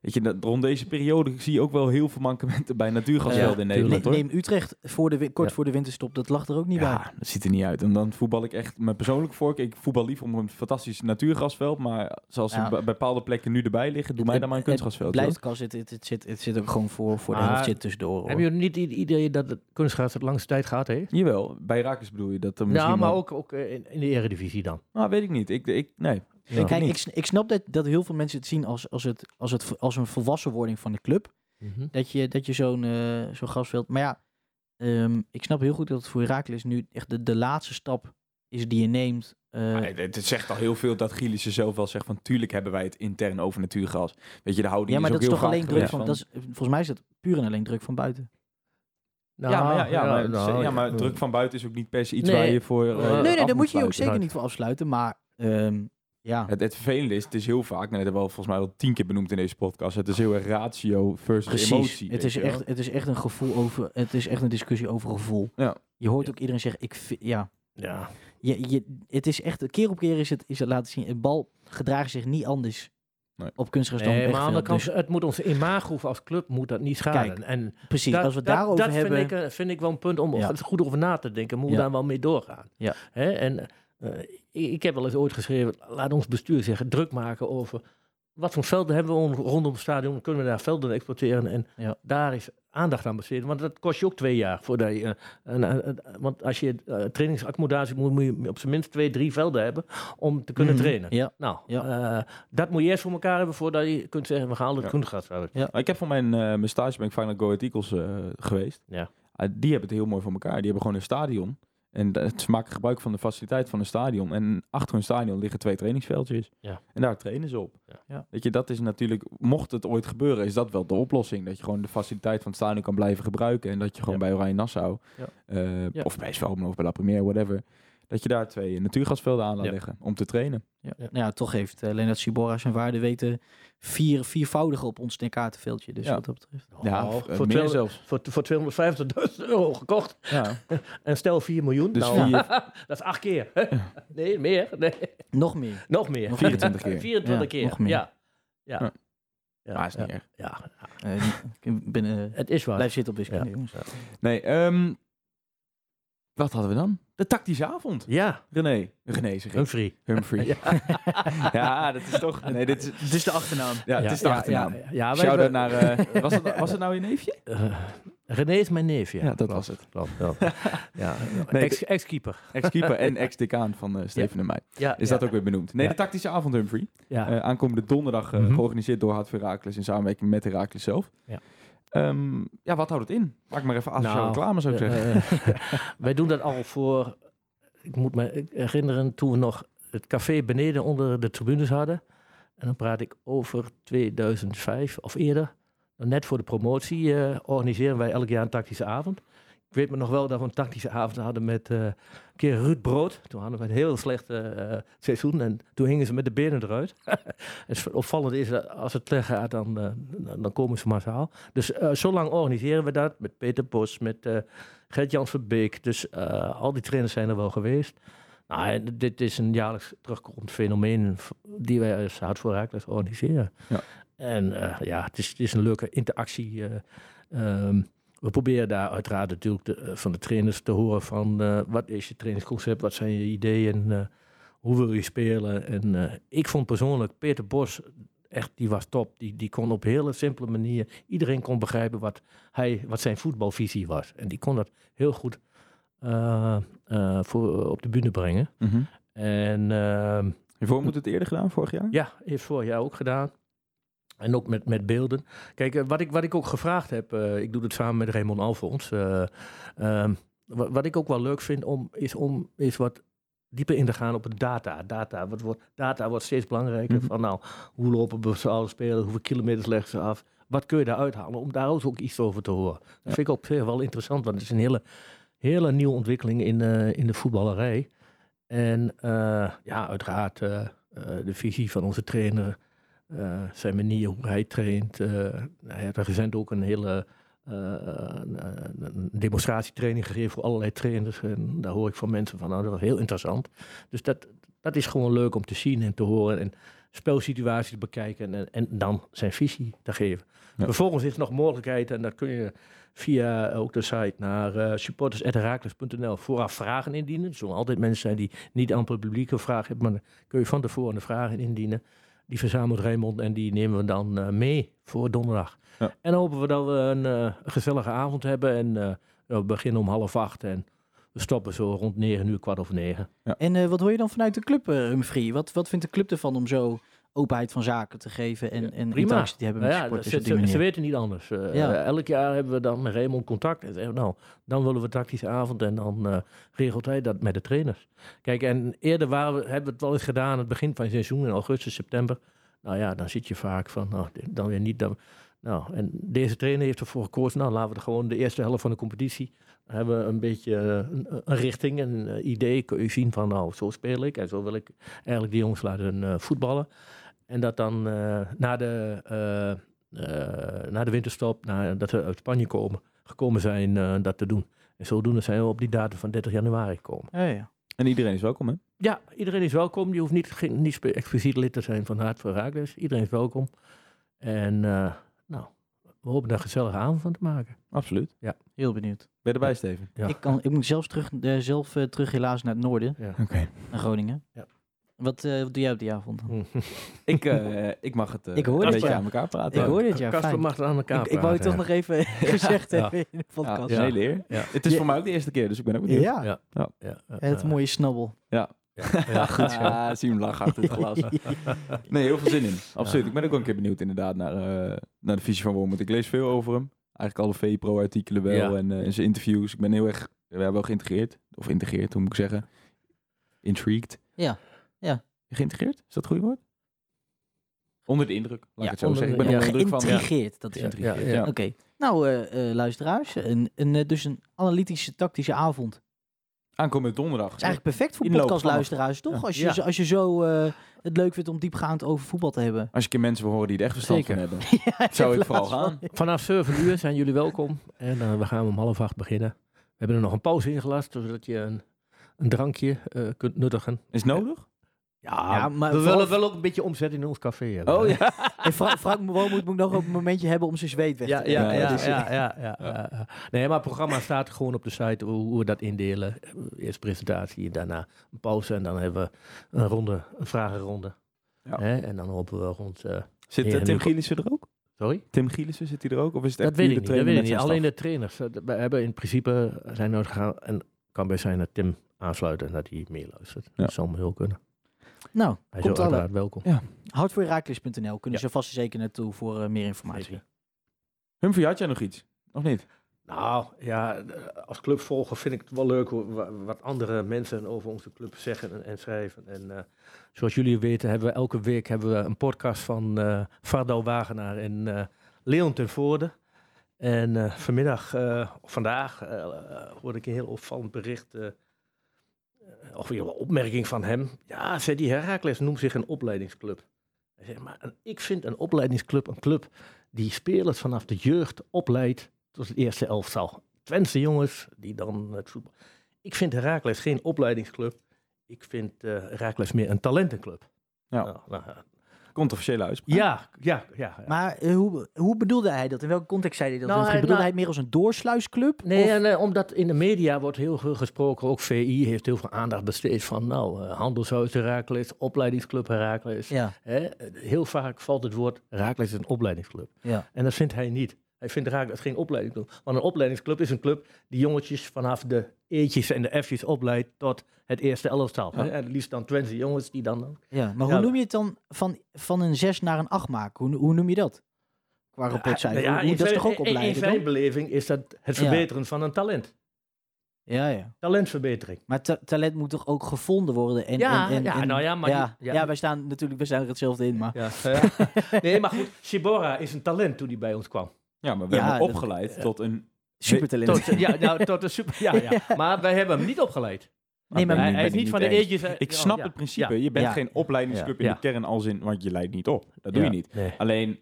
Weet je, rond deze periode zie je ook wel heel veel mankementen bij natuurgasvelden Ja, in Nederland neem, hoor. neem Utrecht voor de, kort Ja. voor de winterstop. Dat lag er ook niet bij. Ja, dat ziet er niet uit. En dan voetbal ik echt mijn persoonlijke voorkeur. Ik voetbal lief om een fantastisch natuurgrasveld. Maar zoals Ja. ze bij bepaalde plekken nu erbij liggen, doe mij dan maar een kunstgrasveld. Het blijft het, het, het, zit, het zit ook gewoon voor, voor de helft zit tussendoor. hoor. Heb je niet het idee dat het kunstgras het langste tijd gaat, hè? Jawel, bij Rakers bedoel je dat er misschien Ja, maar wel- ook, ook eh, in, in de eredivisie dan. Nou, weet ik niet. Ik, ik, nee. Ja. Kijk, ik, ik snap dat, dat heel veel mensen het zien als, als, het, als, het, als een volwassenwording van de club. Mhm. Dat je, dat je zo'n eh zo'n grasveld... Maar ja, ehm, ik snap heel goed dat het voor Herakles nu echt de, de laatste stap is die je neemt. eh, het, het zegt al heel veel dat Gilles zelf wel zegt van... tuurlijk hebben wij het intern over natuurgas. Weet je, de houding ja, maar is dat ook is heel toch alleen druk van, dat is, Volgens mij is dat puur en alleen druk van buiten. Nou, ja, maar, ja, ja, maar, nou, ja, maar ja. druk van buiten is ook niet per se iets Nee. waar je voor. eh, Nee, nee, daar moet je je ook zeker niet voor afsluiten. Maar ehm, ja, Het, het vervelende is, het is heel vaak, en dat hebben we al volgens mij al tien keer benoemd in deze podcast, het is heel erg ratio versus precies. emotie. het, is wel. echt, het is echt een gevoel over. Het is echt een discussie over gevoel. Ja. Je hoort ook iedereen zeggen: ik vind, ja, Ja. je, je, het is echt, keer op keer is het, is het laten zien. Een bal gedraagt zich niet anders Nee. op kunstgras dan Nee, op maar aan de echt andere veld. kant, het moet onze imago als club moet dat niet schaden. Kijk, en Dus precies, dat, als we dat- daarover dat hebben. vind ik, vind ik wel een punt om Ja. er goed over na te denken. Hoe we daar wel mee doorgaan. Ja. Hè? En eh, ik, heb wel eens ooit geschreven, laat ons bestuur zeggen, druk maken over wat voor velden hebben we om- rondom het stadion. Kunnen we daar velden exporteren en Ja. daar is aandacht aan besteden. Want dat kost je ook twee jaar voordat je. eh, een- want als je eh, trainingsaccommodatie moet, moet je op zijn minst twee, drie velden hebben om te kunnen Mhm. trainen. Ja, Nou, Ja. eh, dat moet je eerst voor elkaar hebben voordat je kunt zeggen, we halen het Ja. kunstgras uit. Maar ik heb van mijn, eh mijn stage ben ik vaak naar Go Ahead Eagles eh, geweest. Ja. Ah, die hebben het heel mooi voor elkaar. Die hebben gewoon een stadion. En dat- ze maken gebruik van de faciliteit van een stadion. En achter hun stadion liggen twee trainingsveldjes. Ja. En daar trainen ze op. Ja. Weet je, dat is natuurlijk, mocht het ooit gebeuren, is dat wel de oplossing. Dat je gewoon de faciliteit van het stadion kan blijven gebruiken. En dat je gewoon Ja. bij Oranje Nassau, Ja. eh, Ja. of bij Svelmen of bij La Première, whatever. Dat je daar twee natuurgasvelden aan laat Ja. leggen om te trainen. Ja. Ja. Nou ja, toch heeft uh, Lennart Sibora zijn waarde weten vier, viervoudige op ons kaartenveldje. Dus Ja. wat dat betreft. Ja, Oh, eh, voor, meer 200 zelfs. voor, voor 250.000 euro gekocht. Ja. (laughs) En stel 4 miljoen. Dus nou, vier- (laughs) dat is acht keer. nee, meer. Nee, Nog meer. nog meer. Nog 24 keer. 24 Ja, keer. nog meer. Ja. Ja. Ja. Ja. Maar is niet ja. erg. Ja. Eh, ik ben, eh, Het is waar. blijf zitten op Ja. jongens. Nee, ehm, wat hadden we dan? De tactische avond. Ja, René. René zeg ik. Humphrey. Humphrey. (laughs) Ja. dat is toch... Nee, dit is, Het is de achternaam. ja, het is de achternaam. Ja, Shout-out naar... eh, (laughs) was, het, was het nou je neefje? eh, René is mijn neef, ja. Dat was het. Ja, (laughs) Nee, ex- ex-keeper. En ex-decaan van eh, Steven en mij. Ja, Is dat ook weer benoemd? Nee, de tactische avond Humphrey. Ja. Aankomende donderdag Mhm. georganiseerd door Hart Herakles in samenwerking met Herakles zelf. Ja. Ehm, ja, wat houdt het in? Maak maar even asociale Nou, reclame, zou ik zeggen. Eh, (laughs) wij doen dat al voor, ik moet me herinneren, toen we nog het café beneden onder de tribunes hadden. En dan praat ik over 2005 of eerder. Net voor de promotie eh, organiseren wij elk jaar een tactische avond. Ik weet me nog wel dat we een tactische avond hadden met eh, een keer Ruud Brood. Toen hadden we een heel slecht eh, seizoen en toen hingen ze met de benen eruit. (laughs) het opvallende is, dat als het slecht gaat, dan, eh, dan, komen ze massaal. Dus eh, zo lang organiseren we dat met Peter Bos, met eh Gert-Jan Verbeek. Dus eh, al die trainers zijn er wel geweest. Nou, dit is een jaarlijks terugkomend fenomeen die wij als Hart voor Raakles organiseren. Ja. En eh, ja, het is, het is een leuke interactie. eh, ehm, we proberen daar uiteraard natuurlijk de, eh, van de trainers te horen van eh, wat is je trainingsconcept, wat zijn je ideeën, eh, hoe wil je spelen. En ik vond persoonlijk Peter Bos echt, die was top. Die, die kon op een hele simpele manier, iedereen kon begrijpen wat, hij, wat zijn voetbalvisie was. En die kon dat heel goed voor, op de bühne brengen. Mhm. En ehm, Hiervoor moet het eerder gedaan, vorig jaar? ja, heeft vorig jaar ook gedaan. En ook met, met beelden. Kijk, eh, wat ik, wat ik ook gevraagd heb, eh, ik doe het samen met Raymond Alfons. eh, ehm, wat, wat ik ook wel leuk vind, om, is om is wat dieper in te gaan op het data. Data, wat wordt, data wordt steeds belangrijker. Mhm. Van nou, hoe lopen bepaalde spelers, hoeveel kilometers leggen ze af? Wat kun je daaruit halen? Om daar ook iets over te horen. Dat vind ik zich wel interessant, want het is een hele, hele nieuwe ontwikkeling in, in de voetballerij. En ja, uiteraard de visie van onze trainer, eh, zijn manier hoe hij traint. eh hij heeft recent ook een hele eh, een, demonstratietraining gegeven voor allerlei trainers. En daar hoor ik van mensen van, nou, dat was heel interessant. Dus dat, dat is gewoon leuk om te zien en te horen. En spelsituaties te bekijken en, en dan zijn visie te geven. Ja. Vervolgens is er nog mogelijkheid, en dat kun je via ook de site naar uh, supporters.herakles.nl vooraf vragen indienen. Er zullen altijd mensen zijn die niet amper publieke vragen hebben, maar dan kun je van tevoren de vragen indienen. Die verzamelt Raymond en die nemen we dan uh, mee voor donderdag. Ja. En hopen we dat we een uh, gezellige avond hebben. En uh, we beginnen om half acht en we stoppen zo rond negen uur, kwart over negen. Ja. En uh, wat hoor je dan vanuit de club, uh, Humphrey? Wat, wat vindt de club ervan om zo openheid van zaken te geven en, en interactie te hebben met nou ja, supporters ze, die ze, ze weten niet anders. Uh, ja. Elk jaar hebben we dan met Raymond contact. En zeggen, nou, dan willen we tactische avond en dan regelt hij dat met de trainers. Kijk, en eerder waren we, hebben we het wel eens gedaan aan het begin van het seizoen, in augustus, september. Nou ja, dan zit je vaak van, nou, dan weer niet. Dan, Nou, en deze trainer heeft ervoor gekozen, nou laten we er gewoon de eerste helft van de competitie, hebben we een beetje eh, een, een richting, een eh, idee, kun je zien van nou, zo speel ik en zo wil ik eigenlijk die jongens laten eh, voetballen. En dat dan eh, na, de, eh, eh, na de winterstop, na, dat we uit Spanje komen, gekomen zijn eh, dat te doen. En zodoende zijn we op die datum van 30 januari gekomen. Ja, ja. En iedereen is welkom, hè? Ja, iedereen is welkom. Je hoeft niet, geen, niet expliciet lid te zijn van Hart voor Raakles. Iedereen is welkom. En eh, nou, we hopen daar een gezellige avond van te maken. Absoluut. Heel benieuwd. Ben je erbij, Steven? Ja. Ik, kan, ik moet zelfs terug, zelf terug helaas naar het noorden, Ja. Oké. naar Groningen. Ja. Wat, eh, wat doe jij op die avond dan? (laughs) Ik, eh, ik mag het eh, Ik hoor een het, beetje ja. aan elkaar praten. Ik hoor dit, ja. Kasper fijn. mag het aan elkaar Ik, ik wou je toch nog even (laughs) (laughs) gezegd Ja. hebben in de Ja, podcast. dat is een hele eer. Ja. Het is Ja. voor mij ook de eerste keer, dus ik ben ook Ja, benieuwd. ja. Ja. Ja. Ja, ja, het ja. mooie snabbel. Ja, ja, goed zo. Ah, zie hem lachen achter het glas. Nee, heel veel zin in. Absoluut. Ik ben ook wel een keer benieuwd inderdaad naar, eh, naar de visie van Wormoed. Ik lees veel over hem. Eigenlijk alle VPRO-artikelen wel Ja. en, eh, en zijn interviews. Ik ben heel erg we hebben wel geïntegreerd. Of integreerd, hoe moet ik zeggen? Intrigued. Ja, ja. Geïntegreerd? Is dat het goede woord? Onder de indruk, laat Ja, ik het zo onder zeggen. Ik de- ben ja. onder de indruk van... Geïntrigeerd, dat is Ja, het. ja, ja. ja. Oké. Nou, eh, eh, luisteraars, een, een, eh, dus een analytische, tactische avond. Het Aankomende donderdag. is eigenlijk perfect voor Inloop podcastluisteraars, toch? Ja. Als je, Ja. als je zo eh, het leuk vindt om diepgaand over voetbal te hebben. Als je een keer mensen wil horen die er echt verstand Zeker. van hebben. (laughs) Ja, Zou ik vooral van- gaan. Vanaf 7 uur zijn jullie welkom. En eh, we gaan om half acht beginnen. We hebben er nog een pauze ingelast, zodat je een, een drankje eh, kunt nuttigen. Is het nodig? Ja, Ja, maar we vooral- willen wel ook een beetje omzet in ons café hebben. Oh ja. (laughs) En Fra Frank Woonmoed moet nog ook een momentje hebben om zijn zweet weg te Ja, ja, Ja, ja, ja, ja, ja, ja, ja. Nee, maar het programma staat gewoon op de site hoe, hoe we dat indelen. Eerst presentatie en daarna een pauze. En dan hebben we een ronde, een vragenronde. Ja. Hè? En dan hopen we rond... eh, Zit eh, Tim Gielissen er ook? sorry? Tim Gielissen zit hij er ook? Of is het echt Dat weet ik de niet. Dat trainer weet ik niet. Alleen de trainers. eh, We hebben in principe zijn uitgegaan. En kan best zijn dat Tim aansluiten dat hij meeluistert. Ja. Dat zou me heel kunnen. Nou, Hij is komt alle. uiteraard welkom. Houdvoorherakles.nl kunnen Ja. ze vast en zeker naartoe voor eh, meer informatie. Zeker. Humphrey, had jij nog iets? Of niet? Nou ja, als clubvolger vind ik het wel leuk wat andere mensen over onze club zeggen en, en schrijven. En eh, zoals jullie weten hebben we elke week hebben we een podcast van eh Vardo Wagenaar en eh, Leon ten Voorde. En eh, vanmiddag, eh, of vandaag, hoorde ik een heel opvallend bericht. Eh, of een opmerking van hem. Ja, zei die Herakles noemt zich een opleidingsclub. Hij zegt, maar ik vind een opleidingsclub een club die spelers vanaf de jeugd opleidt tot het eerste elftal. Twentse jongens die dan het voetbal. Ik vind Herakles geen opleidingsclub. Ik vind eh Herakles meer een talentenclub. Ja. Nou, nou, Controversiële uitspraak. ja, ja, ja. ja. Maar eh, hoe, hoe bedoelde hij dat? In welke context zei hij dat? Nou, Bedoelde hij- nou- hij het meer als een doorsluisclub? Nee, Of- en, eh, omdat in de media wordt heel veel gesproken, ook VI heeft heel veel aandacht besteed van, nou, eh, Handelshuis Herakles, opleidingsclub Herakles. Ja, Hè? Eh, Heel vaak valt het woord Herakles een opleidingsclub. ja. En dat vindt hij niet. Hij vindt Herakles geen opleidingsclub. Want een opleidingsclub is een club die jongetjes vanaf de E'tjes en de F'jes opleidt tot het eerste elftal. Ja. En liefst dan Twente jongens die dan... ja. Maar Ja, hoe noem je het dan van, van een 6 naar een 8 maken? Hoe, hoe noem je dat? Qua rapportcijfer. Ja, in dat is zijn- toch ook in- In opleiden, zijn beleving is dat het Ja. verbeteren van een talent. Ja, ja. Talentverbetering. Maar ta- talent moet toch ook gevonden worden? En, Ja, en, en, ja, en- nou ja, maar ja, ja. ja, wij staan natuurlijk we staan er hetzelfde in, maar... Ja. nee, maar goed, (laughs) Shibora is een talent toen hij bij ons kwam. Ja, maar we Ja, hebben hem opgeleid tot een... Supertalent. Tot, (laughs) ja, nou, tot een super... Ja, ja. (laughs) Maar wij hebben hem niet opgeleid. Nee, maar hij, is niet van de eetjes... eh, Ik snap ja. het principe. Ja. Je bent Ja. geen opleidingsclub in de kern als in... Want je leidt niet op. Dat doe Ja. je niet. Nee. Alleen...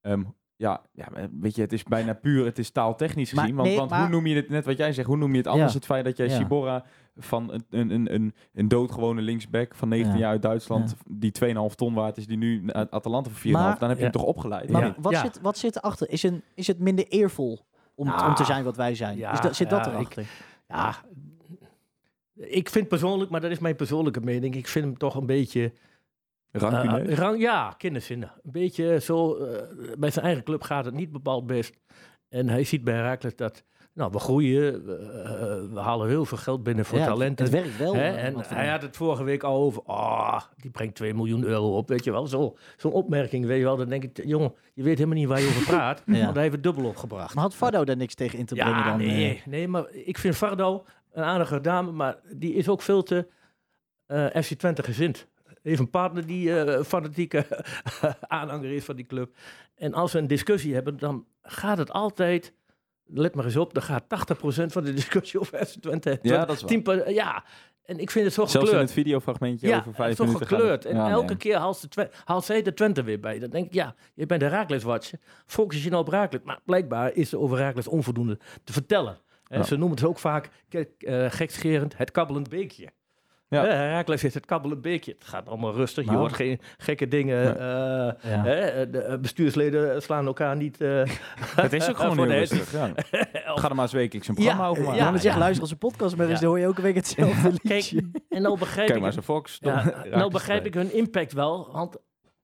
ehm, ja, ja, weet je, het is bijna puur, het is taaltechnisch Maar gezien. Want, nee, want maar- hoe noem je het, net wat jij zegt, hoe noem je het anders? Ja. Het feit dat jij Ja. Sibora van een, een, een, een, een doodgewone linksback van 19 Ja. jaar uit Duitsland, die 2,5 ton waard is, die nu naar Atalanta voor 4,5, Maar- dan heb je Ja. hem toch opgeleid? Maar Ja. wat, Ja. Zit, wat zit erachter? Is, een, is het minder eervol om, Ja. om te zijn wat wij zijn? Ja, is dat, zit dat ja, erachter? Ja, ik vind persoonlijk, maar dat is mijn persoonlijke mening, ik vind hem toch een beetje... Rancuneus? eh, rang, ja, kinderzinnen. Een beetje zo, eh, bij zijn eigen club gaat het niet bepaald best. En hij ziet bij Herakles dat, nou, we groeien, we, eh, we halen heel veel geld binnen voor Ja, het- talenten. Het werkt wel. Hè, en hij had het vorige week al over, ah, die brengt 2 miljoen euro op, weet je wel. Zo- Zo'n opmerking, weet je wel. Dan denk ik, jongen, je weet helemaal niet waar je over praat. (laughs) Ja. Want hij heeft het dubbel opgebracht. Maar had Fardo daar niks tegen in te brengen Ja, dan? nee, eh? nee, maar ik vind Fardo een aardige dame, maar die is ook veel te eh FC Twente gezind. Heeft een partner die eh, fanatieke (laughs) aanhanger is van die club. En als we een discussie hebben, dan gaat het altijd... Let maar eens op, dan gaat 80% van de discussie over FC Twente. Ja, dat is waar. 10 per- ja, en ik vind het zo Zelfs in gekleurd. het videofragmentje Ja, over vijf toch minuten. gaat gekleurd. het- En Ja, elke nee. keer haalt, ze Twe- haalt zij de Twente weer bij. Dan denk ik, ja, je bent een Raakles-watcher. Focus je nou op Raakles. Maar blijkbaar is er over Raakles onvoldoende te vertellen. En Ja. Ze noemen het ook vaak, kijk, eh, gekscherend, het kabbelend beekje. Ja. Ja. Raakles is het kabbelend beekje. Het gaat allemaal rustig. Je Nou. hoort geen gekke dingen. Eh, Ja. hè, de eh, bestuursleden slaan elkaar niet... eh, (laughs) Het is ook (laughs) gewoon voor heel rustig. Ja. (laughs) Ga er maar eens wekelijks een programma Ja, over maken. ja, Ja, maar zeg, luister als een podcast maar eens, Ja. dan hoor je elke week hetzelfde Kijk, liedje. en nou begrijp Kijk ik... maar eens een Fox. dan nou begrijp ik hun impact wel, want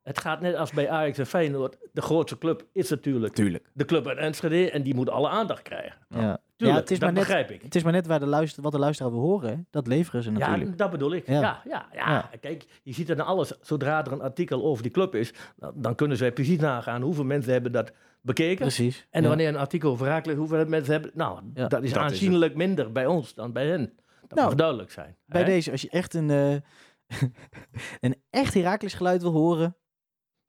het gaat net als bij Ajax en Feyenoord. De grootste club is natuurlijk Tuurlijk. de club uit Enschede en die moet alle aandacht krijgen. Ja. Tuurlijk, ja, het is dat maar net, begrijp ik. het is maar net waar de luister, wat de luisteraar wil horen. Dat leveren ze natuurlijk. Ja, dat bedoel ik. Ja. Ja. Ja. Kijk, je ziet er dan alles, zodra er een artikel over die club is, dan, kunnen zij precies nagaan hoeveel mensen hebben dat bekeken. Precies. En wanneer een artikel over Raakles, hoeveel mensen hebben... Nou, dat is dat is aanzienlijk minder bij ons dan bij hen. Dat Nou, mag duidelijk zijn. Bij hè? deze, als je echt een, eh (laughs) een echt Herakles geluid wil horen,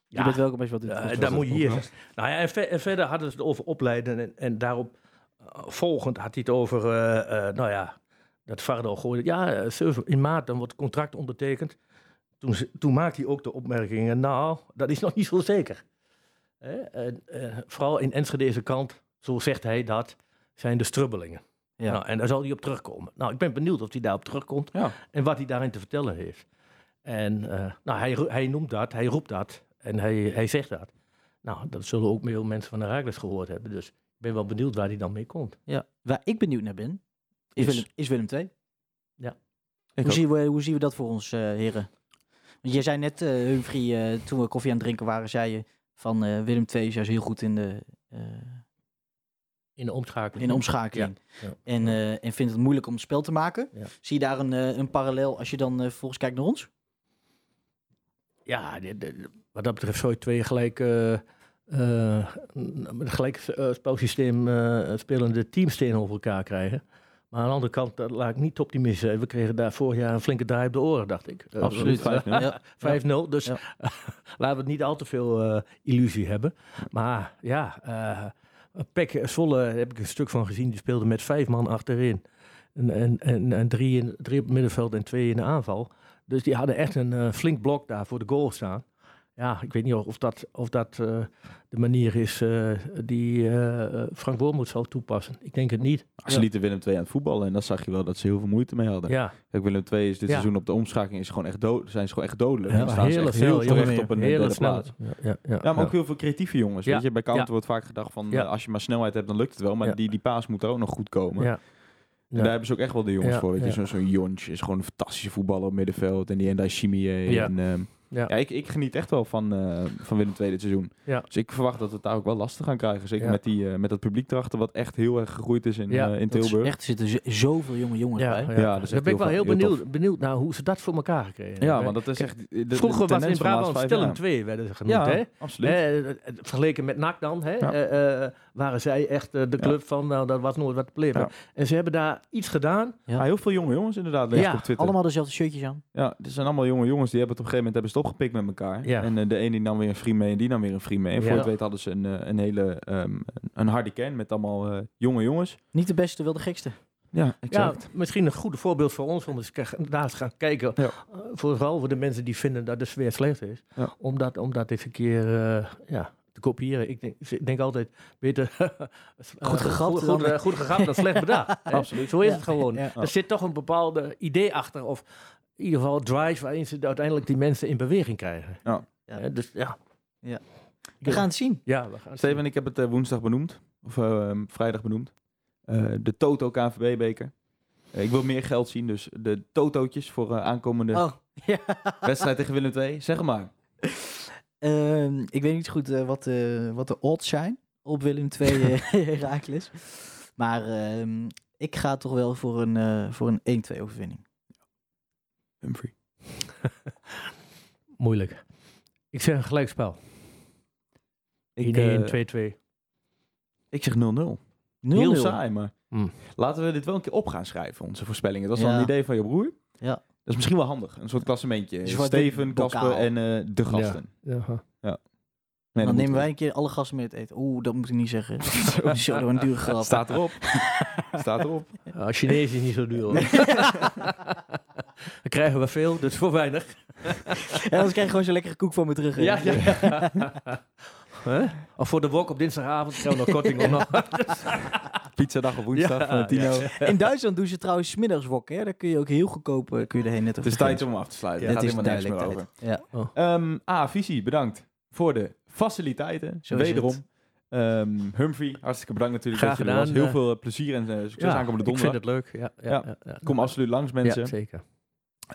je Ja. bent welkom bij wat dit Ja, podcast. dan moet je hier zijn. Nou ja, en, ver- en verder hadden ze het over opleiden. En, en daarop eh, volgend had hij het over, eh, eh, nou ja, dat Vardo gooide. Ja, eh, 7 in maart dan wordt het contract ondertekend. Toen, toen maakte hij ook de opmerkingen, nou, dat is nog niet zo zeker. Hè? En, eh, vooral in Enschedeze kant, zo zegt hij dat, zijn de strubbelingen. Ja. Nou, en daar zal hij op terugkomen. Nou, ik ben benieuwd of hij daarop terugkomt Ja. en wat hij daarin te vertellen heeft. En eh, nou, hij, hij noemt dat, hij roept dat en hij, hij zegt dat. Nou, dat zullen ook veel mensen van de Raakles gehoord hebben. Dus ik ben wel benieuwd waar hij dan mee komt. Ja. Waar ik benieuwd naar ben, is, Is- Willem, is Willem II. Ik Hoe zien, we, hoe zien we dat voor ons, eh, heren? Want jij zei net, eh Humphrey, eh, toen we koffie aan het drinken waren, zei je van eh, Willem II is juist heel goed in de, eh, In de omschakeling. in de omschakeling. Ja, ja. En, eh, en vindt het moeilijk om het spel te maken. Ja. Zie je daar een, een parallel als je dan volgens kijkt naar ons? Ja, de- de- wat dat betreft zou je twee gelijk, eh, eh, een gelijk eh, spelsysteem eh, spelende teams tegenover elkaar krijgen. Maar aan de andere kant, dat laat ik niet optimistisch zijn. We kregen daar vorig jaar een flinke draai op de oren, dacht ik. Eh, Absoluut. 5-0. Ja. 5-0. (laughs) Dus Ja. (laughs) laten we niet al te veel eh, illusie hebben. Maar ja, eh Pek Zwolle heb ik een stuk van gezien. Die speelde met vijf man achterin. En, en, en, en drie, in, drie op het middenveld en twee in de aanval. Dus die hadden echt een eh, flink blok daar voor de goal staan. Ja, ik weet niet of dat, of dat eh, de manier is eh, die eh, Frank Wormoed zal toepassen. Ik denk het niet. Ze Ja. lieten Willem II aan het voetballen en dan zag je wel dat ze heel veel moeite mee hadden. Ja, Kijk, Willem II is dit Ja. seizoen op de omschakeling is gewoon echt dood, zijn ze gewoon echt dodelijk. Ja, staan ze hele echt heel terecht op een hele plaats. Ja, ja, ja, Ja, maar ook heel veel creatieve jongens. Weet je, bij counter wordt vaak gedacht van als je maar snelheid hebt, dan lukt het wel. Maar die, die paas moet er ook nog goed komen. Ja. En daar hebben ze ook echt wel de jongens Ja, voor. Weet je, ja. zo'n Jonch is gewoon een fantastische voetballer op middenveld. En die Endai Chimie. Ja. En, ehm, Ja. ja, ik, ik geniet echt wel van, eh, van Willem II dit seizoen. Ja. Dus ik verwacht dat we het daar ook wel lastig gaan krijgen. Zeker Ja. met, die, eh, met dat publiek erachter, wat echt heel erg gegroeid is in, Ja, eh, in Dat is Tilburg. echt, er zitten zo- zoveel jonge jongens Ja, bij. ja. Is daar ben ik wel heel benieuwd, benieuwd naar hoe ze dat voor elkaar gekregen Ja, hebben. want dat is echt... de- de Vroeger was in Brabant jaar. 2 werden ze genoemd. Ja, hè? absoluut. Hè, vergeleken met NAC dan, hè, Ja. eh, eh, waren zij echt de club van, nou, dat was nooit wat te. En ze hebben daar iets gedaan. Ja, heel veel jonge jongens inderdaad, lees op Twitter. Allemaal dezelfde shirtjes aan. Ja, het zijn allemaal jonge jongens die hebben het op een gegeven moment hebben het opgepikt met elkaar. Ja. En eh, de ene die nam weer een free mee en die nam weer een free mee. En voor Ja. het weet hadden ze een, eh, een hele ehm, een harde kern met allemaal eh, jonge jongens. Niet de beste, wel de gekste. Ja, Ja, exact. misschien een goed voorbeeld voor ons om eens daar eens gaan kijken. Ja. Vooral voor de mensen die vinden dat de sfeer slecht is. Ja. Om, dat, om dat keer ja, te kopiëren. Ik denk, ik denk altijd beter (laughs) Goed gegapt goed, goed, goed gegapt dan slecht bedacht. (laughs) Absoluut. Zo is Ja. het gewoon. Ja. Er zit toch een bepaalde idee achter. Of in ieder geval drive waarin ze uiteindelijk die mensen in beweging krijgen. Ja. Dus ja. Ja. We gaan het zien. Ja, we gaan het Steven, zien. ik heb het eh, woensdag benoemd. Of eh, ehm, vrijdag benoemd. Eh, de Toto KNVB-beker. Eh, ik wil meer geld zien, dus de Totootjes voor eh, aankomende Oh, (laughs) ja. wedstrijd tegen Willem II. Zeg maar. Ehm, ik weet niet goed wat, de, wat de odds zijn op Willem II eh, (laughs) Heracles. Maar ehm, ik ga toch wel voor een, eh, voor een 1-2 overwinning. Humphrey. (laughs) Moeilijk. Ik zeg een gelijkspel. Ik, 1-1, eh, 2-2. ik zeg 0-0. 0-0. Heel saai, maar Hmm. laten we dit wel een keer op gaan schrijven, onze voorspellingen. Dat was Ja. wel een idee van je broer. Ja. is misschien wel handig. Een soort klassementje. Een soort Steven, bokaal. Casper en eh, de gasten. Ja. Nee, dan dat nemen wij een keer alle gasten mee het eten. Oeh, dat moet ik niet zeggen. Zo, dat was een dure grap. Staat erop. (laughs) Staat erop. Ja, Chinees is niet zo duur. hoor. (laughs) Dan krijgen we veel, dus voor weinig. (laughs) En anders krijg je gewoon zo'n lekkere koek van me terug. hè. Ja, ja. (laughs) Hè? Of voor de wok op dinsdagavond we nog korting om nog. (laughs) Pizzadag op woensdag Ja, van Tino. ja. In Duitsland doen ze trouwens 's middags wok. Hè? Daar kun je ook heel goedkoop eh, kun je erheen net Het is tijd om af te sluiten. Ja, het gaat is helemaal niks duidelijk meer tijd. over. Ja. Ehm ah, Visie, bedankt voor de faciliteiten. Zo is Wederom. het. Ehm, Humphrey, hartstikke bedankt natuurlijk. Graag dat je er was. gedaan, Heel eh. veel plezier en eh, succes aankomende ik vind donderdag. het leuk. Ja, ja, Ja. ja. ja. Kom absoluut langs, mensen. Ja, zeker.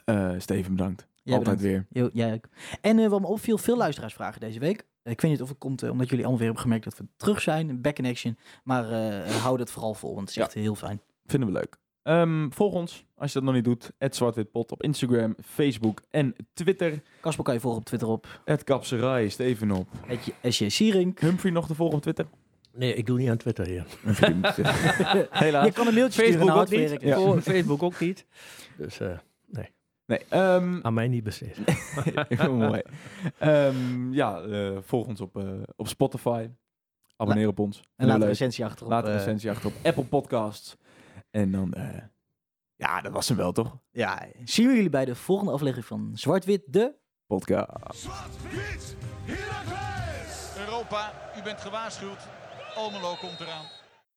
Eh, Steven, bedankt. Jij Altijd bedankt. weer. Jij ook. En eh, wat me opviel, veel luisteraars vragen deze week. Ik weet niet of het komt eh, omdat jullie allemaal weer hebben gemerkt dat we terug zijn, back in action. Maar eh hou dat vooral vol, want het is echt heel fijn. Vinden we leuk. Ehm, volg ons, als je dat nog niet doet. Zwartwitpot op Instagram, Facebook en Twitter. Kasper kan je volgen op Twitter op Kapserij, Steven op. SJ Sierink. Humphrey nog te volgen op Twitter? Nee, ik doe niet aan Twitter hier. (laughs) Helaas. (laughs) Je kan een mailtje sturen Facebook naar ook niet. Ja. (laughs) Facebook ook niet. Dus eh, Nee, ehm, (laughs) aan mij niet. (laughs) Heel mooi. Ehm, ja, eh, volg ons op, eh, op Spotify. Abonneer op ons. En laat een recensie achterop. Laat een eh, recensie achter op Apple Podcasts. En dan, eh, ja, dat was hem wel toch? ja, zien we jullie bij de volgende aflevering van Zwart-Wit, de... Podcast. Zwart-wit! Europa, u bent gewaarschuwd. Almelo komt eraan.